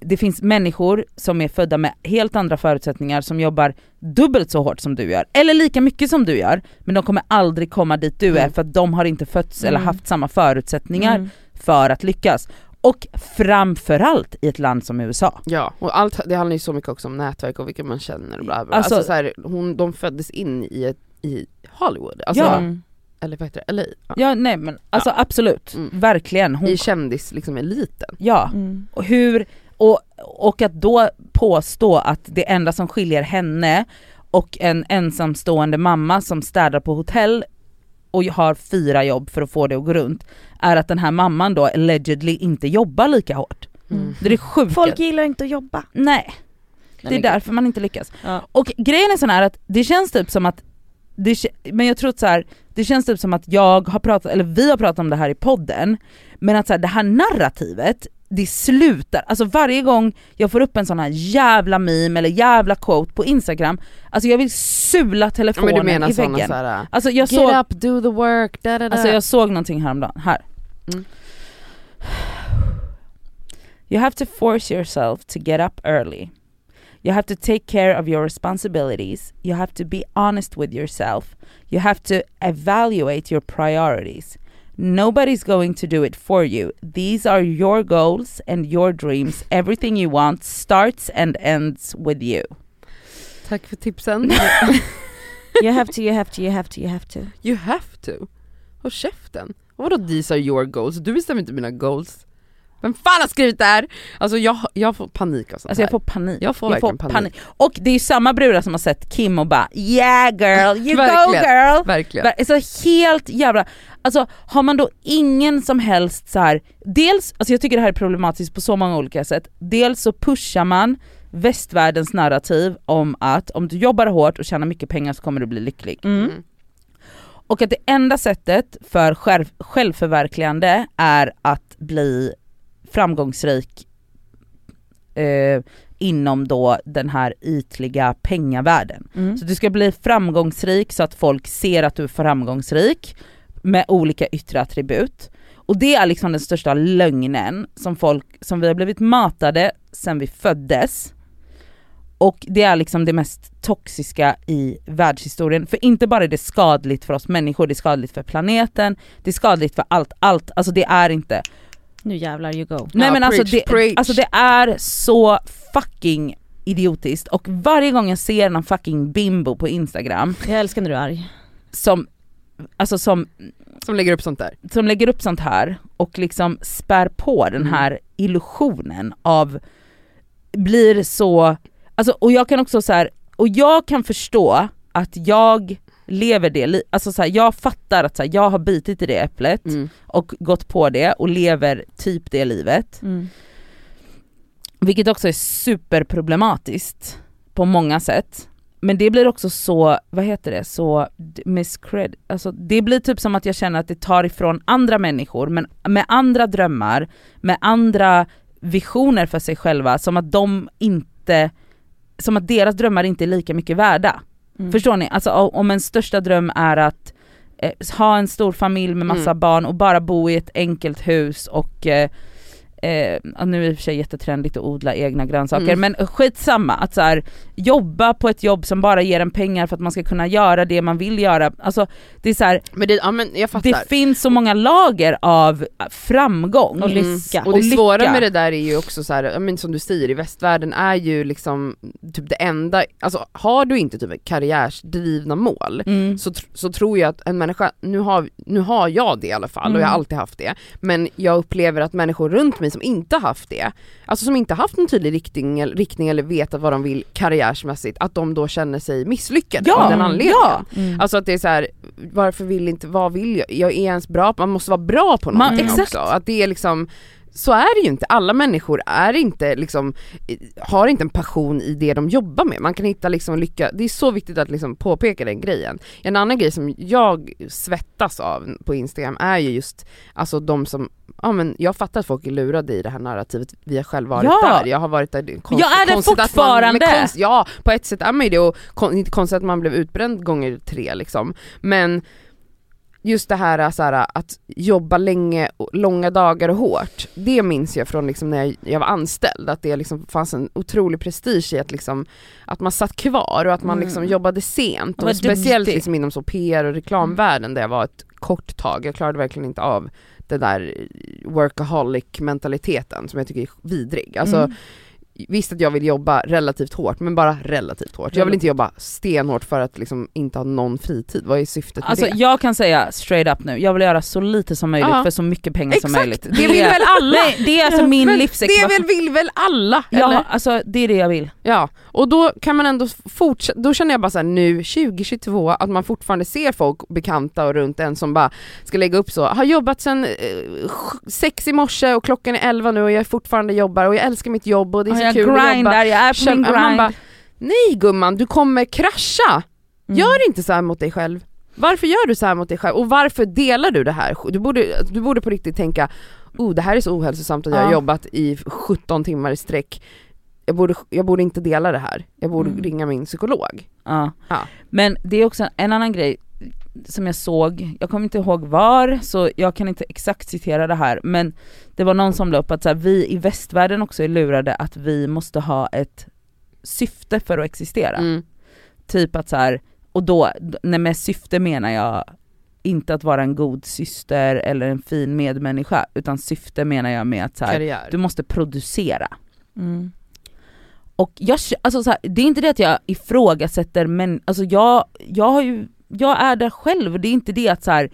det finns människor som är födda med helt andra förutsättningar som jobbar dubbelt så hårt som du gör, eller lika mycket som du gör, men de kommer aldrig komma dit du är Mm. för att de har inte fötts eller Mm. haft samma förutsättningar Mm. för att lyckas. Och framförallt i ett land som USA. Ja, och allt, det handlar ju så mycket också om nätverk och vilka man känner och bla bla. Alltså- Alltså, så här, hon, de föddes in i, ett, i Hollywood, alltså, Ja. Mm. eller vad heter det, LA? Ja. Ja nej men alltså absolut, Mm. verkligen. Hon, I kändis, liksom eliten. ja. Mm. Och, hur, och, och att då påstå att det enda som skiljer henne och en ensamstående mamma som städar på hotell och har fyra jobb för att få det att gå runt, är att den här mamman då allegedly inte jobbar lika hårt. Mm. Det är det sjuka. Folk gillar inte att jobba. Nej, det är därför man inte lyckas. Ja. Och grejen är sån här att det känns typ som att, det, men jag tror att så här, det känns typ som att jag har pratat, eller vi har pratat om det här i podden, men att så här, det här narrativet, det slutar, alltså varje gång jag får upp en sån här jävla meme eller jävla quote på instagram, alltså jag vill sula Ja, telefonen men du menar i väggen. såhär, Alltså jag get såg, up, do the work, da da da. alltså jag såg någonting häromdagen, här. Mm. You have to force yourself to get up early. You have to take care of your responsibilities. You have to be honest with yourself. You have to evaluate your priorities. Nobody's going to do it for you. These are your goals and your dreams. Everything you want starts and ends with you. Tack för tipsen. You have to, you have to, you have to, you have to. You have to. Håll käften. Vadå these are your goals? Du bestämmer inte mina goals. Vem fan har skrivit det här? Alltså jag, jag får panik av sånt Alltså jag här. får panik. Jag får verkligen panik. Och det är ju samma brudar som har sett Kim och bara yeah girl, you go girl. Verkligen. Ver- Alltså helt jävla, alltså har man då ingen som helst så här. dels, alltså jag tycker det här är problematiskt på så många olika sätt, dels så pushar man västvärldens narrativ om att om du jobbar hårt och tjänar mycket pengar så kommer du bli lycklig. Mm. Och att det enda sättet för själv, självförverkligande är att bli framgångsrik eh, inom då den här ytliga pengavärlden. Mm. Så du ska bli framgångsrik så att folk ser att du är framgångsrik med olika yttre attribut. Och det är liksom den största lögnen som folk, som vi har blivit matade sen vi föddes. Och det är liksom det mest toxiska i världshistorien. För inte bara är det skadligt för oss människor, det är skadligt för planeten, det är skadligt för allt, allt. Alltså det är inte. Nu jävlar you go. Nej Ja, men alltså preach, det, preach. alltså det är så fucking idiotiskt och varje gång jag ser någon fucking bimbo på instagram Jag älskar när du är arg. som, alltså som, Som lägger upp sånt där. som lägger upp sånt här och liksom spär på den Mm. här illusionen av, blir så, alltså och jag kan också så här, och jag kan förstå att jag lever det, alltså så här, jag fattar att så här, jag har bitit i det äpplet Mm. och gått på det och lever typ det livet. Mm. Vilket också är superproblematiskt på många sätt. Men det blir också så, vad heter det, så miscred, alltså det blir typ som att jag känner att det tar ifrån andra människor, men med andra drömmar, med andra visioner för sig själva, som att de inte, som att deras drömmar inte är lika mycket värda. Mm. Förstår ni? Alltså om en största dröm är att eh, ha en stor familj med massa Mm. barn och bara bo i ett enkelt hus och eh, eh, nu är det i och för sig jättetrendigt att odla egna grönsaker Mm. men skitsamma, att så här, jobba på ett jobb som bara ger en pengar för att man ska kunna göra det man vill göra. Alltså det är så här, Men det, ja men det finns så många lager av framgång Och Mm. lycka. Och det Och lycka. svåra med det där är ju också så här, men som du säger i västvärlden är ju liksom typ det enda, alltså har du inte typ karriärsdrivna mål Mm. så, tr- så tror jag att en människa, nu har, nu har jag det i alla fall och jag har Mm. alltid haft det, men jag upplever att människor runt mig som inte har haft det, alltså som inte haft en tydlig riktning, eller- riktning eller vetat vad de vill karriärsmässigt, att de då känner sig misslyckade Ja, av den anledningen. ja. Mm. Alltså att det är så här, varför vill inte, vad vill jag? Jag är ens bra, man måste vara bra på Man- någonting exakt. också. Att det är liksom, så är det ju inte, alla människor är inte liksom, har inte en passion i det de jobbar med. Man kan hitta liksom lycka, det är så viktigt att liksom påpeka den grejen. En annan grej som jag svettas av på Instagram är ju just, alltså de som Ja men jag fattar att folk är lurade i det här narrativet, vi har själv varit Ja. där, jag har varit där. Konst- Jag är det man- fortfarande. men konst- ja, på ett sätt är man ju det och kon, inte konstigt att man blev utbränd gånger tre liksom. Men just det här, så här att jobba länge, långa dagar och hårt, det minns jag från liksom när jag, var anställd, att det liksom fanns en otrolig prestige i att, liksom, att man satt kvar och att man Mm. liksom jobbade sent. Och speciellt liksom inom så PR och reklamvärlden där jag var ett kort tag, jag klarade verkligen inte av det där workaholic mentaliteten som jag tycker är vidrig. Alltså, Mm. Visst att jag vill jobba relativt hårt, men bara relativt hårt. Jag vill inte jobba stenhårt för att liksom inte ha någon fritid. Vad är syftet med Alltså det? jag kan säga straight up nu, jag vill göra så lite som möjligt Ja. för så mycket pengar som Exakt, möjligt. det vill väl alla? Nej, det är alltså min livsekvation. Det vill, vill väl alla? eller? Ja, alltså det är det jag vill. Ja, och då kan man ändå fortsätta, då känner jag bara såhär nu 2022 att man fortfarande ser folk bekanta och runt en som bara ska lägga upp så, har jobbat sen eh, sex i morse och klockan är 11 nu och jag fortfarande jobbar och jag älskar mitt jobb och det är så jag kul grindar, jobba. jag är på min grind. bara, nej gumman du kommer krascha! Mm. Gör inte så här mot dig själv. Varför gör du så här mot dig själv? Och varför delar du det här? Du borde, du borde på riktigt tänka, oh det här är så ohälsosamt att jag har Ja. jobbat i 17 timmar i sträck. Jag borde, jag borde inte dela det här. Jag borde Mm. ringa min psykolog. Ja. Ja. Men det är också en annan grej som jag såg, jag kommer inte ihåg var, så jag kan inte exakt citera det här, men det var någon som la upp att så här, vi i västvärlden också är lurade att vi måste ha ett syfte för att existera. Mm. Typ att så här, och då, nej med syfte menar jag inte att vara en god syster eller en fin medmänniska, utan syfte menar jag med att så här, du måste producera. Mm. Och jag, alltså så här, det är inte det att jag ifrågasätter men alltså jag, jag har ju, jag är där själv och det är inte det att så här,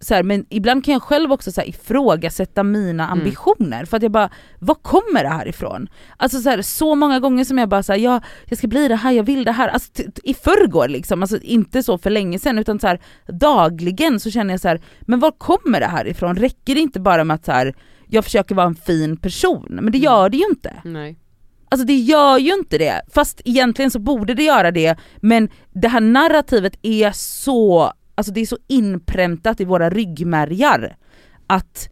så här, men ibland kan jag själv också så här, ifrågasätta mina Mm. ambitioner för att jag bara, var kommer det här ifrån? Alltså så, här, så många gånger som jag bara säger jag, jag ska bli det här, jag vill det här, alltså i förrgår liksom, alltså inte så för länge sedan utan så dagligen så känner jag så här, men var kommer det här ifrån? Räcker det inte bara med att så jag försöker vara en fin person? Men det gör det ju inte. Nej. Alltså det gör ju inte det, fast egentligen så borde det göra det, men det här narrativet är så, alltså det är så inpräntat i våra ryggmärgar att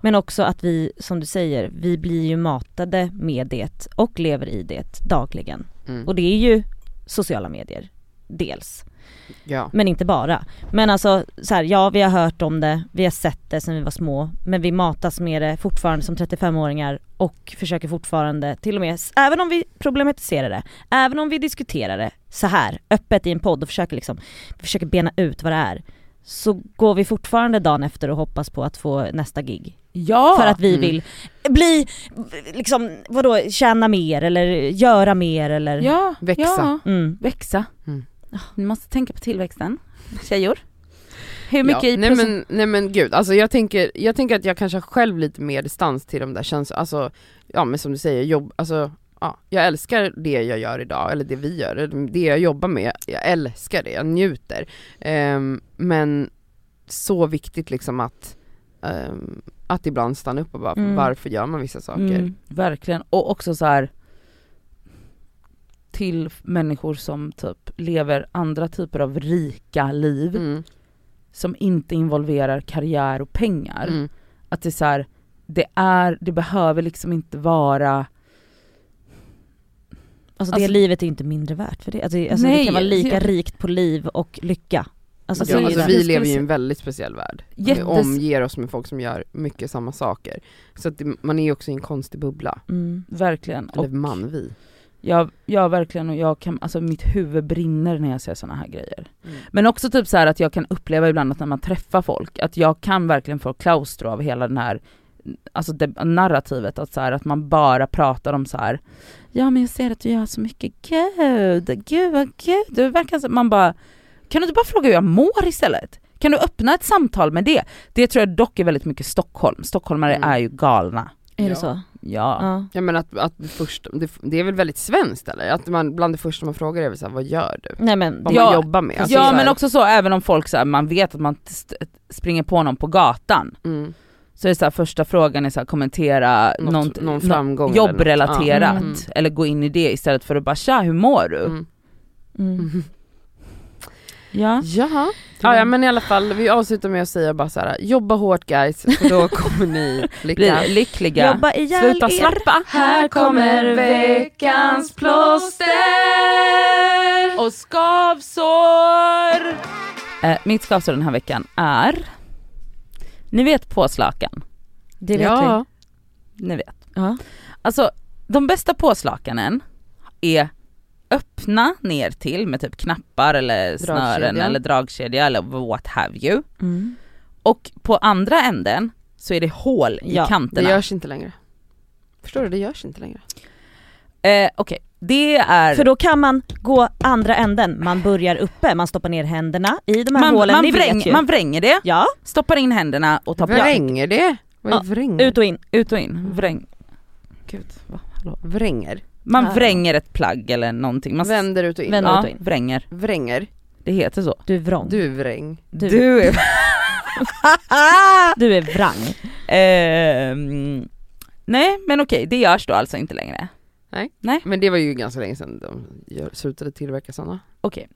Men också att vi, som du säger, vi blir ju matade med det och lever i det dagligen. Mm. Och det är ju sociala medier, dels. Ja. Men inte bara. Men alltså så här, ja vi har hört om det, vi har sett det sedan vi var små, men vi matas med det fortfarande som 35-åringar och försöker fortfarande, till och med, även om vi problematiserar det, även om vi diskuterar det så här öppet i en podd och försöker liksom, försöker bena ut vad det är, så går vi fortfarande dagen efter och hoppas på att få nästa gig. ja! För att vi Mm. vill bli, liksom, vadå, tjäna mer eller göra mer eller... ja, Växa. Ja, Mm. växa. Mm. Ni måste tänka på tillväxten, tjejor. Hur mycket ja, i nej, men, nej men gud, alltså jag tänker, jag tänker att jag kanske har själv lite mer distans till de där känslorna, alltså, ja men som du säger, jobb, alltså, ja, jag älskar det jag gör idag, eller det vi gör, det jag jobbar med, jag älskar det, jag njuter. Ehm, men så viktigt liksom att, ehm, att ibland stanna upp och bara, Mm. varför gör man vissa saker? Mm, verkligen, och också så här till människor som typ lever andra typer av rika liv Mm. som inte involverar karriär och pengar. Mm. Att det är så här, det är, det behöver liksom inte vara Alltså det Alltså- livet är inte mindre värt för det. Alltså, det- alltså det Nej, kan vara lika jag- rikt på liv och lycka. Alltså, det ja, alltså det. vi lever ju i en väldigt speciell värld. Jättes- Vi omger oss med folk som gör mycket samma saker. Så att det, man är ju också i en konstig bubbla. Mm. Verkligen. Eller Och man, vi. Jag, jag verkligen, och jag kan, alltså mitt huvud brinner när jag ser såna här grejer. Mm. Men också typ så här att jag kan uppleva ibland att när man träffar folk, att jag kan verkligen få klaustro av hela den här Alltså det, narrativet, att, så här, att man bara pratar om så här. Ja men jag ser att du gör så mycket, gud, gud vad gud, du verkar så, man bara Kan du inte bara fråga hur jag mår istället? Kan du öppna ett samtal med det? Det tror jag dock är väldigt mycket Stockholm, stockholmare Mm. är ju galna. Är Ja. det så? Ja. Ja. Men att, att det, första, det, det är väl väldigt svenskt eller? Att man bland det första man frågar är väl såhär, vad gör du? Nej men, Vad Ja, man jobbar med? Alltså ja men också så, även om folk så här, man vet att man springer på någon på gatan, mm. så är det så här, första frågan är så här, kommentera Något- något, någon nå- framgång eller något. jobbrelaterat, Ja. Mm. eller gå in i det istället för att bara tja hur mår du? Mm. mm. Mm. Ja. Jaha. Ja, ja men i alla fall, vi avslutar med att säga bara så här: jobba hårt guys, för då kommer ni. Blir lyckliga. Jobba ihjäl Sluta er. slappa! Här kommer veckans plåster och skavsår! Eh, mitt skavsår den här veckan är, ni vet påslakan, Det vet ja. ni vet. vi. Ja. Alltså de bästa påslakanen är öppna ner till med typ knappar eller snören Dragkedja. eller dragkedja eller what have you. Mm. Och på andra änden så är det hål i Ja, Det kanterna. görs inte längre. Förstår du? Det görs inte längre. Eh, Okej, det är... För då kan man gå andra änden, man börjar uppe, man stoppar ner händerna i de här man, hålen, man, ni vräng, vet ju. man vränger det, Ja, stoppar in händerna och tar plats. Vränger det? Vad är Ja, vränger? ut och in. Ut och in, vräng. Gud, va? Hallå. Vränger. Man Ja. vränger ett plagg eller någonting. Man, Vänder ut och in. Vänder ja, ut och in. vränger. Vränger. Det heter så. Du är vrång. Du vräng. Du, Du är... du är vrang. Ehm, nej men okej, det görs då alltså inte längre. Men det var ju ganska länge sedan de gör, slutade tillverka sådana. Okej.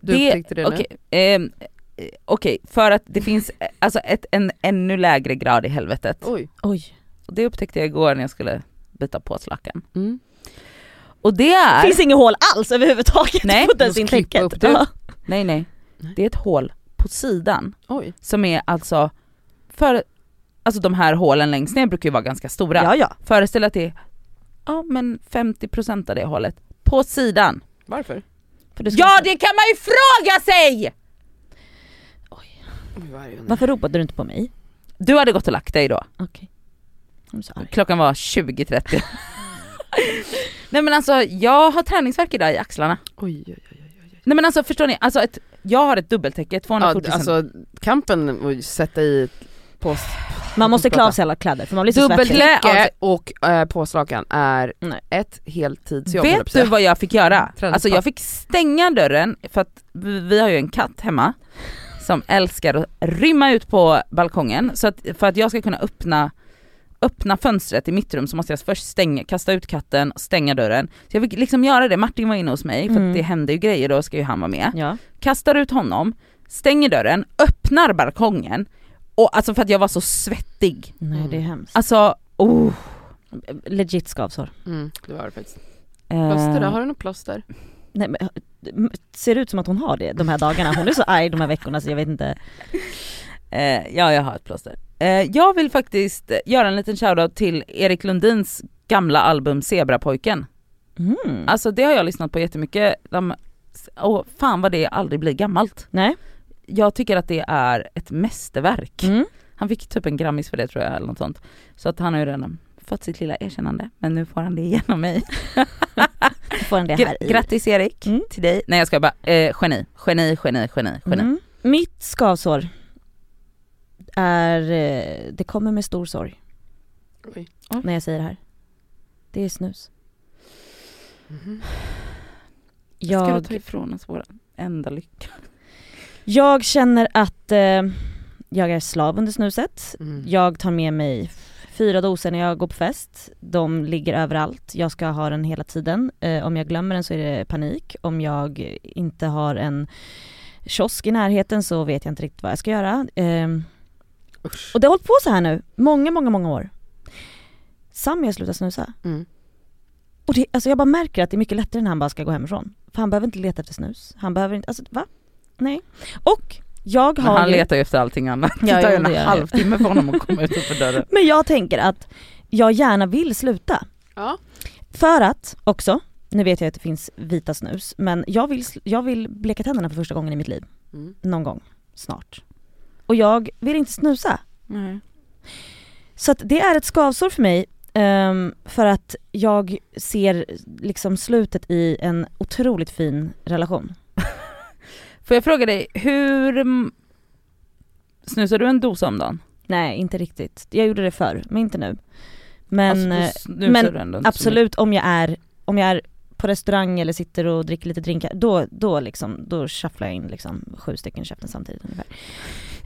Du Det- upptäckte det nu? Okej, ehm, eh, okej, för att det finns eh, alltså ett, en ännu lägre grad i helvetet. Oj. Oj. Och det upptäckte jag igår när jag skulle byta på slacken. Mm. Och det är... Finns inget hål alls överhuvudtaget Nej, på upp det. Ja. Nej nej, det är ett hål på sidan Oj. som är alltså för Alltså de här hålen längst ner brukar ju vara ganska stora. ja, ja. Föreställ att det är ja, men 50% av det hålet på sidan. Varför? För du ska Ja det kan man ju fråga sig! Varför ropade du inte på mig? Du hade gått och lagt dig då. Sorry. Klockan var 20.30. Nej men alltså jag har träningsvärk idag i axlarna. Oj, oj, oj. Nej men alltså förstår ni, alltså ett, jag har ett dubbeltäcke, 240 Ja, alltså kampen att sätta i på Man måste klä av sig alla kläder för man blir så svettig. Dubbeltäcke och äh, påslakan är Nej. ett heltidsjobb Vet du vad jag fick göra? Alltså jag fick stänga dörren för att vi vi har ju en katt hemma som älskar att rymma ut på balkongen så att för att jag ska kunna öppna öppna fönstret i mitt rum så måste jag först stänga, kasta ut katten, stänga dörren. Så jag fick liksom göra det, Martin var inne hos mig för Mm. att det händer ju grejer då ska ju han vara med. Ja. Kastar ut honom, stänger dörren, öppnar balkongen och alltså för att jag var så svettig. Nej det är hemskt. Alltså, oh. Legit skavsår. Mm, det var det faktiskt. Eh, Plåster då? Har du något plåster? Nej, men, ser det ut som att hon har det de här dagarna? Hon är så arg de här veckorna så jag vet inte. Eh, ja, jag har ett plåster. Eh, jag vill faktiskt göra en liten shoutout till Erik Lundins gamla album Zebrapojken. Mm. Alltså det har jag lyssnat på jättemycket. De, och fan vad det aldrig blir gammalt. Nej. Jag tycker att det är ett mästerverk. Mm. Han fick typ en grammis för det tror jag eller något sånt. Så att han har ju redan fått sitt lilla erkännande. Men nu får han det genom mig. Får en det här i. grattis Erik Mm. till dig. Nej jag ska bara, eh, geni, geni, geni, geni, geni. Mm. Mitt skavsår är, eh, det kommer med stor sorg Oj. när jag säger det här. Det är snus. Ska du Jag, ta ifrån oss vår enda lycka? jag känner att eh, jag är slav under snuset. Mm. Jag tar med mig fyra doser när jag går på fest. De ligger överallt. Jag ska ha den hela tiden. Eh, om jag glömmer den så är det panik. Om jag inte har en kiosk i närheten så vet jag inte riktigt vad jag ska göra. Eh, Usch. och det har hållit på så här nu, många, många, många år. Sami har slutat snusa. Mm. Och det, alltså jag bara märker att det är mycket lättare när han bara ska gå hemifrån. För han behöver inte leta efter snus. Han behöver inte, alltså va? Nej. Och jag Men har han ju- letar ju efter allting annat. Ja, det tar ju en halvtimme för honom att komma utanför dörren. Men jag tänker att jag gärna vill sluta. Ja. För att också, nu vet jag att det finns vita snus, men jag vill, jag vill bleka tänderna för första gången i mitt liv. Mm. Någon gång, snart. Och jag vill inte snusa. Så att det är ett skavsår för mig ehm, för att jag ser liksom slutet i en otroligt fin relation. Får jag fråga dig, hur mm, snusar du en dosa om dagen? Nej, inte riktigt. Jag gjorde det förr, men inte nu. Men, eh, alltså, snusar men absolut om jag är, om jag är på restaurang eller sitter och dricker lite drinkar, då, då liksom, då shufflar jag in liksom sju stycken i käften samtidigt ungefär.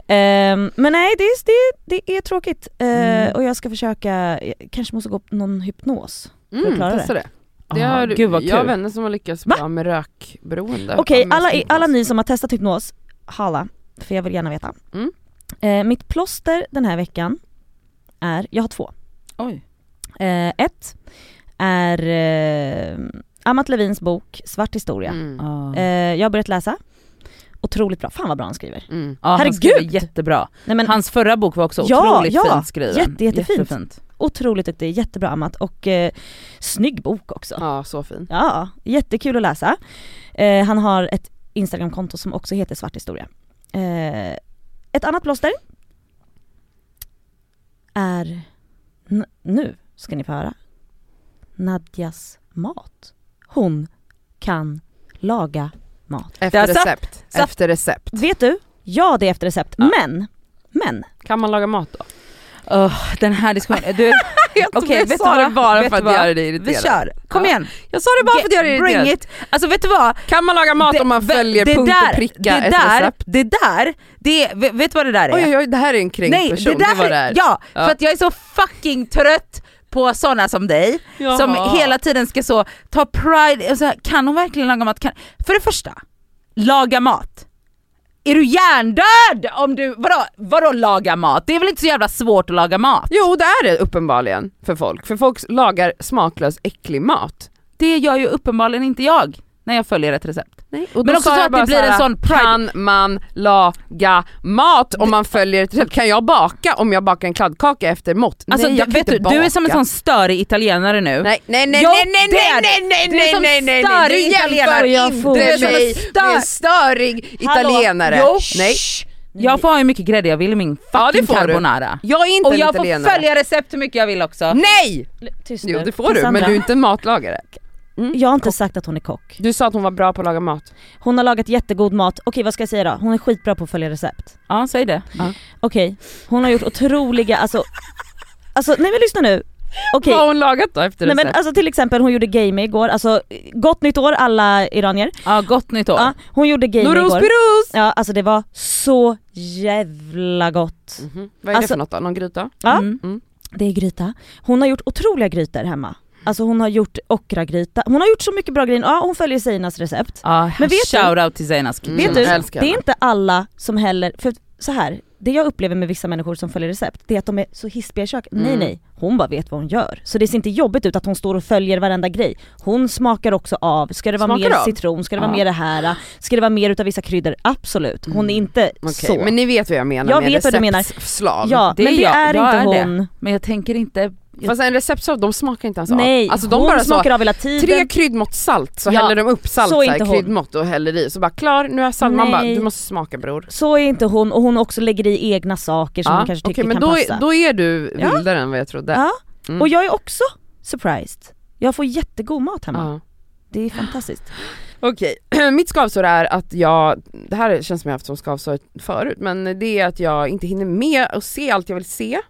Ehm, men nej det är, det, det är tråkigt Eh, Mm. och jag ska försöka, jag kanske måste gå på någon hypnos för att Mm, klara testa det. det. Det Ah, har, gud vad jag har kul. vänner som har lyckats Va? bra med rökberoende. Okej, med alla, alla ni som har testat hypnos, halla, för jag vill gärna veta. Mm. Eh, mitt plåster den här veckan är, jag har två. Oj. Eh, ett är eh, Amat Levins bok Svart historia. Mm. Ah. Eh, jag har börjat läsa. Otroligt bra, fan vad bra han skriver. Mm. Ja, han herregud! skriver jättebra. Nej, men Hans förra bok var också otroligt ja. fint skriven. Jätte, jättefint. Jättefint. Otroligt duktig, jättebra Amat och eh, snygg bok också. Ja, så fin. Ja, jättekul att läsa. Eh, han har ett Instagramkonto som också heter Svart historia. Eh, ett annat plåster är, nu ska ni få höra, Nadjas mat. Hon kan laga mat. Efter Det saft. recept. Saft. Efter recept. Vet du? Ja det är efter recept, Ja. men, men, Kan man laga mat då? Åh, den här diskussionen, du, okej jag vet sa du det vad? bara Vet för att vad? göra dig Vi irriterad. kör, kom Ja. igen! Jag sa det bara för att göra dig Bring irriterad. it! Alltså vet du vad? Kan man laga mat Det- om man följer det punkt där, och pricka det ett där, recept? Det där, det, vet vet du vad det där är? Oj oj oj, det här är en kränkt Nej, person, det där, var det är. ja, Ja. för att jag är så fucking trött på sådana som dig, Jaha. som hela tiden ska så ta pride, och så här, kan hon verkligen laga mat? Kan, för det första, laga mat. Är du hjärndöd om du, vadå, vadå laga mat? Det är väl inte så jävla svårt att laga mat? Jo det är det uppenbarligen för folk, för folk lagar smaklös äcklig mat. Det gör ju uppenbarligen inte jag när jag följer ett recept. Nej. Och Men också så att det blir en sån pride- Kan man laga mat om man följer ett recept? Kan jag baka om jag bakar en kladdkaka efter mått? Alltså nej, jag du, kan vet du, inte du är som en baka. sån störig italienare nu. Nej nej nej Jo, nej nej det är nej det. nej Du är nej som nej nej nej störig du jämför italienare. Inte Du en störig. Jo, Nej. Jag får ha hur mycket grädde jag vill i min Ja, fucking du. carbonara. Jag är inte Och jag får följa recept hur mycket jag vill också. Nej! Tyst Jo nu. det får du, men du är inte en matlagare. Jag har inte sagt att hon är kock. Du sa att hon var bra på att laga mat. Hon har lagat jättegod mat, okej vad ska jag säga då? Hon är skitbra på att följa recept. Ja säg det. Okej, hon har gjort otroliga, alltså, alltså nej men lyssna nu. Okej, Vad har hon lagat då efter nej men alltså till exempel hon gjorde game igår, alltså gott nytt år alla iranier. Ja gott nytt år. Ja, hon gjorde game Noros igår. Piros! Ja alltså det var så jävla gott. Mhm. Vad är det Alltså- för något då? Någon gryta? Ja, Mm. det är gryta. Hon har gjort otroliga grytor hemma. Alltså hon har gjort okragryta, hon har gjort så mycket bra grejer. Ja hon följer Seinas recept. Ja, Men vet du- shout out till Zeinas Mm. Vet du, det är inte alla som heller, för så här, det jag upplever med vissa människor som följer recept, det är att de är så hispiga i köket. Nej Mm. nej, hon bara vet vad hon gör. Så det ser inte jobbigt ut att hon står och följer varenda grej. Hon smakar också av, ska det vara Smakar mer av? citron, ska det vara Ja. mer det här, ska det vara mer utav vissa kryddor? Absolut, hon är inte Mm. Så. men ni vet vad jag menar Jag med vet vad du menar. receptslav. ja, Det men är det jag, är jag inte är det. hon. Men jag tänker inte... Fast en receptslav, de smakar inte ens av. Nej, Alltså de hon bara så, smakar av hela tiden. tre kryddmått salt så Ja, häller de upp salt så så är här, kryddmått och häller i, så bara klar nu är salt, man bara Nej. du måste smaka bror. Så är inte hon och hon också lägger i egna saker som hon kanske tycker okej, men kan då, passa. är, då är du Ja. vildare än vad jag trodde. Ja, Mm. och jag är också surprised. Jag får jättegod mat hemma. Ja. Det är fantastiskt. Okej, mitt skavsår är att jag, det här känns som jag haft som skavsår förut, men det är att jag inte hinner med att se allt jag vill se.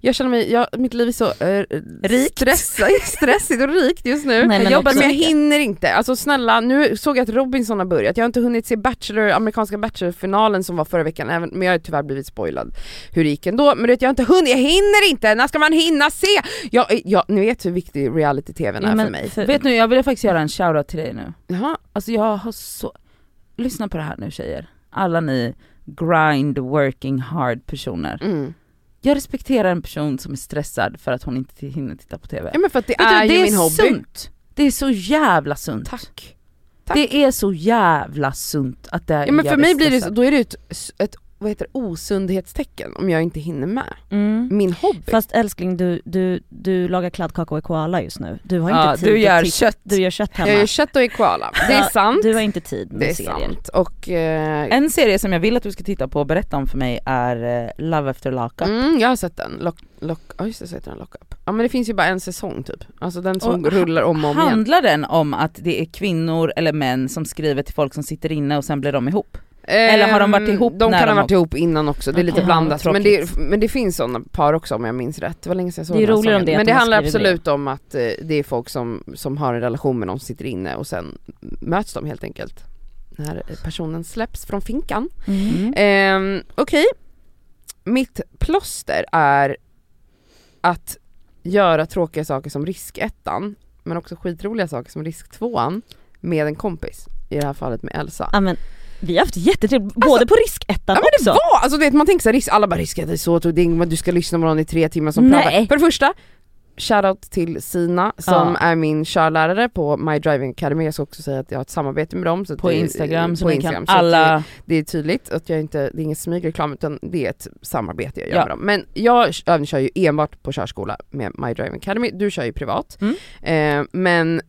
Jag känner mig, jag, mitt liv är så äh, Rikt. Stress, stressigt och rikt just nu. Nej, men jag jobbar men jag hinner inte. Alltså snälla, nu såg jag att Robinson har börjat, jag har inte hunnit se Bachelor, amerikanska Bachelor-finalen som var förra veckan, även, men jag har tyvärr blivit spoilad hur det gick ändå. Men vet, jag har inte hunnit, jag hinner inte! När ska man hinna se? Jag, jag, ni vet hur viktig reality-tvn är Ja, men för mig. för- Vet nu, jag vill faktiskt göra en shoutout till dig nu. Jaha, Alltså jag har så... Lyssna på det här nu tjejer. Alla ni grind working hard personer. mm. Jag respekterar en person som är stressad för att hon inte hinner titta på TV. Ja men för att det Vet du, är det ju är min hobby. sunt. Det är så jävla sunt. Tack. Tack. Det är så jävla sunt att det Ja men för mig blir det, då är det ett, ett vad heter det, osundhetstecken om jag inte hinner med. Mm. Min hobby. Fast älskling du, du, du lagar kladdkaka och koala just nu. Du har inte Ja, tid du gör titta- kött. Du gör kött hemma. jag gör kött och är koala. Det är sant. Du har inte tid med det är serier. sant. Och eh, En serie som jag vill att du ska titta på och berätta om för mig är eh, Love after lockup. mm, jag har sett den. Lock, lock, ja just det, så heter den Lock Up. Ja men det finns ju bara en säsong typ. Alltså den som Och rullar om och om igen. Handlar den om att det är kvinnor eller män som skriver till folk som sitter inne och sen blir de ihop? Eller har de varit Ehm, ihop De när kan de ha varit ihop innan också, det är lite blandat. Men, det, men det finns sådana par också om jag minns rätt. Det var länge sedan jag såg Det är den här om det, Men det de handlar absolut om att eh, det är folk som, som har en relation med någon som sitter inne och sen möts de helt enkelt. När personen släpps från finkan. Mm. Ehm, Okej, mitt plåster är att göra tråkiga saker som riskettan, men också skitroliga saker som risktvåan med en kompis. I det här fallet med Elsa. Ja, men, vi har haft jättetrevligt, både på riskettan Ja också. var, alltså vet man tänker såhär, risk, alla bara risk, det är så tråkigt, du ska lyssna på någon i tre timmar som Nej. pratar. För det första, shoutout till Sina som Ja. är min körlärare på My Driving Academy, jag ska också säga att jag har ett samarbete med dem. Så På det- Instagram så på Instagram, kan så att det- alla... det är tydligt att jag inte, det är ingen smygreklam utan det är ett samarbete jag gör Ja. med dem. Men jag övningskör ju enbart på körskola med My Driving Academy, du kör ju privat. Mm. Eh, men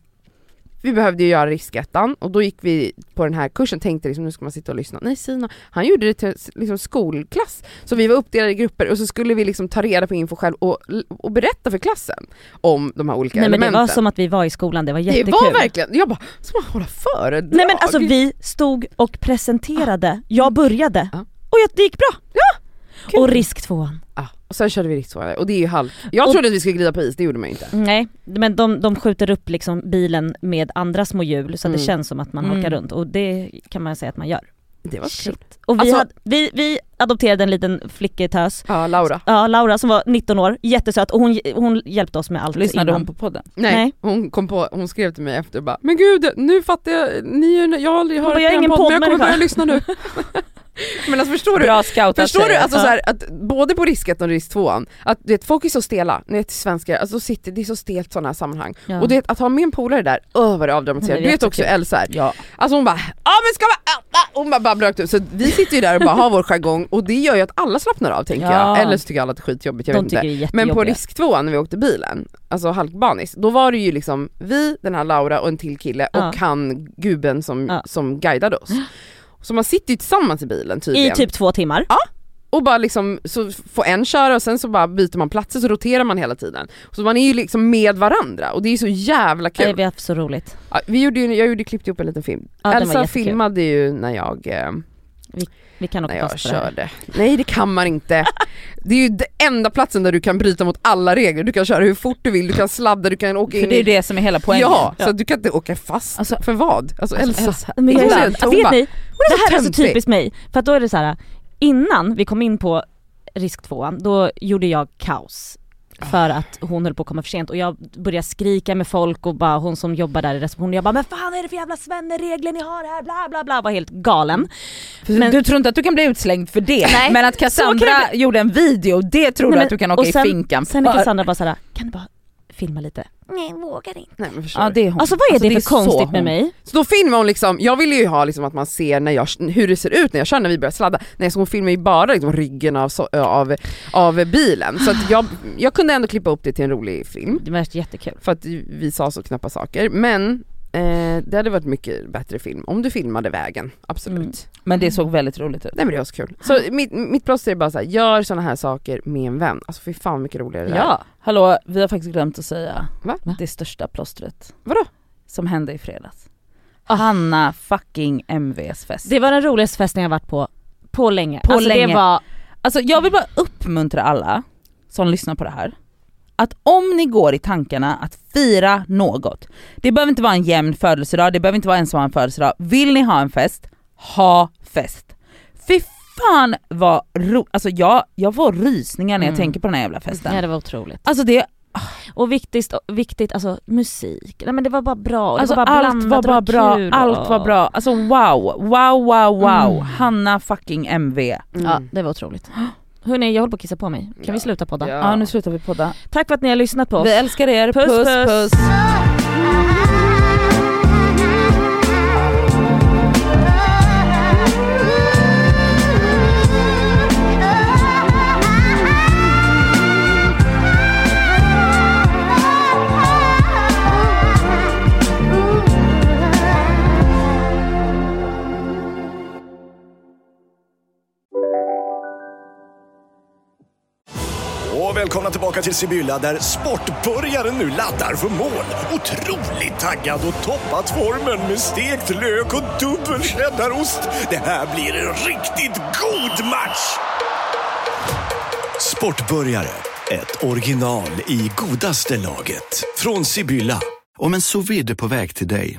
vi behövde ju göra riskettan och då gick vi på den här kursen, tänkte liksom nu ska man sitta och lyssna. Nej Sina, han gjorde det till liksom skolklass. Så vi var uppdelade i grupper och så skulle vi liksom ta reda på info själv och, och berätta för klassen om de här olika Nej men det elementen. var som att vi var i skolan, det var det jättekul. var verkligen, jag bara, ska man hålla föredrag? Nej men alltså vi stod och presenterade, jag började Ja. och det gick bra. Kul. Och risk tvåan. Ja, och sen körde vi rikstvåan och det är ju halv... Jag Och- trodde att vi skulle glida på is, det gjorde man ju inte. Nej, men de, de skjuter upp liksom bilen med andra små hjul så att det Mm. känns som att man Mm. halkar runt och det kan man säga att man gör. Det var kul. Shit. Och vi, Alltså- hade, vi, vi adopterade en liten flicketös, Ja, Laura. ja, Laura som var 19 år, jättesöt och hon, hon hjälpte oss med allt Lyssnade innan. hon på podden? Nej, Nej. hon kom på, hon skrev till mig efter och bara Men gud, nu fattar jag, ni jag har aldrig Hon hört bara, jag är er ingen podd men jag kommer börja lyssna nu. men alltså förstår du? Bra scoutat Förstår du alltså så här, att både på risket och risk tvåan, att du vet, folk är så stela, ni vet svenskar, alltså sitter, det är så stelt sådana här sammanhang. Ja. Och vet, att ha med en polare där, öh vad det avdramatiserar. Du vet också. Elsa här, Ja. Alltså hon bara ja men ska man, ah, ah, hon bara babblar rakt ut. Så vi sitter ju där och bara har vår jargong och det gör ju att alla slappnar av tänker Ja. jag. Eller så tycker alla att det är skitjobbigt, jag de vet inte. Men på risk tvåan när vi åkte bilen, alltså halkbanis, då var det ju liksom vi, den här Laura och en till kille och han gubben som, som guidade oss. Så man sitter ju tillsammans i bilen tydligen. I typ två timmar. Och bara liksom, så får en köra och sen så bara byter man platser så roterar man hela tiden. Så man är ju liksom med varandra och det är så jävla kul. Nej, vi har haft så roligt. Ja, vi gjorde ju, jag gjorde klippte ihop en liten film. Ja, Elsa filmade ju när jag, eh, Vi kan åka fast jag körde. Nej det kan man inte. Det är ju den enda platsen där du kan bryta mot alla regler. Du kan köra hur fort du vill, du kan sladda, du kan åka För in det är ju det som är hela poängen. Ja, så du kan inte åka fast. Alltså- för vad? Alltså, Elsa. Elsa. Men jag, är en vet ni, det här är så typiskt mig. För att då är det så här. innan vi kom in på risk tvåan, då gjorde jag kaos. För att hon höll på att komma för sent och jag började skrika med folk och bara hon som jobbar där i receptionen, jag bara men fan är det för jävla svenneregler ni har här bla bla bla, var helt galen. För Men- du tror inte att du kan bli utslängd för det, Nej, men att Cassandra gjorde en video, det tror Nej, du att du kan åka sen- i finkan Sen är för. Cassandra bara såhär, kan du bara filma lite? Nej vågar inte. Nej, men förstår Ja det är hon. Alltså vad är Alltså, det för så konstigt med mig? Så då filmar hon liksom, jag ville ju ha liksom att man ser när jag, hur det ser ut när jag kör när vi börjar sladda. Nej så hon filmar ju bara liksom ryggen av, så, av, av bilen. Så att jag, jag kunde ändå klippa upp det till en rolig film. Det var jättekul. För att vi sa så knappa saker. Men eh, det hade varit mycket bättre film om du filmade vägen, absolut. Mm. Men det såg väldigt roligt ut. Nej men det var så kul. Så mitt, mitt plåster är bara så här, gör såna här saker med en vän. Alltså fy fan mycket roligare det. Ja, hallå vi har faktiskt glömt att säga Va? det största plåstret. Vadå? Som hände i fredags. Hanna fucking MVs fest. Det var den roligaste festen jag varit på, på länge. På alltså länge. det var, Alltså jag vill bara uppmuntra alla som lyssnar på det här. Att om ni går i tankarna att fira något, det behöver inte vara en jämn födelsedag, det behöver inte vara en som har en födelsedag. Vill ni ha en fest, ha fest. Fy fan vad ro... Alltså jag, jag får rysningar när jag Mm. tänker på den här jävla festen. ja, det var otroligt. Alltså det, Och viktigt, viktigt alltså musik, nej men det var bara bra, alltså var bara allt var bara bra, allt var bra. Alltså wow, wow, wow, wow. Mm. Hanna fucking MV. Mm. Ja det var otroligt. Hörni jag håller på att kissa på mig, kan Ja. vi sluta podda? Ja. Ja nu slutar vi podda. Tack för att ni har lyssnat på oss. Vi älskar er, Puss, puss puss. puss. Välkomna tillbaka till Sibylla där sportbörjaren nu laddar för mål. Otroligt taggad och toppat formen med stekt lök och dubbel cheddarost. Det här blir en riktigt god match! Sportbörjare, ett original i godaste laget. Från Sibylla. Om en sous vide är på väg till dig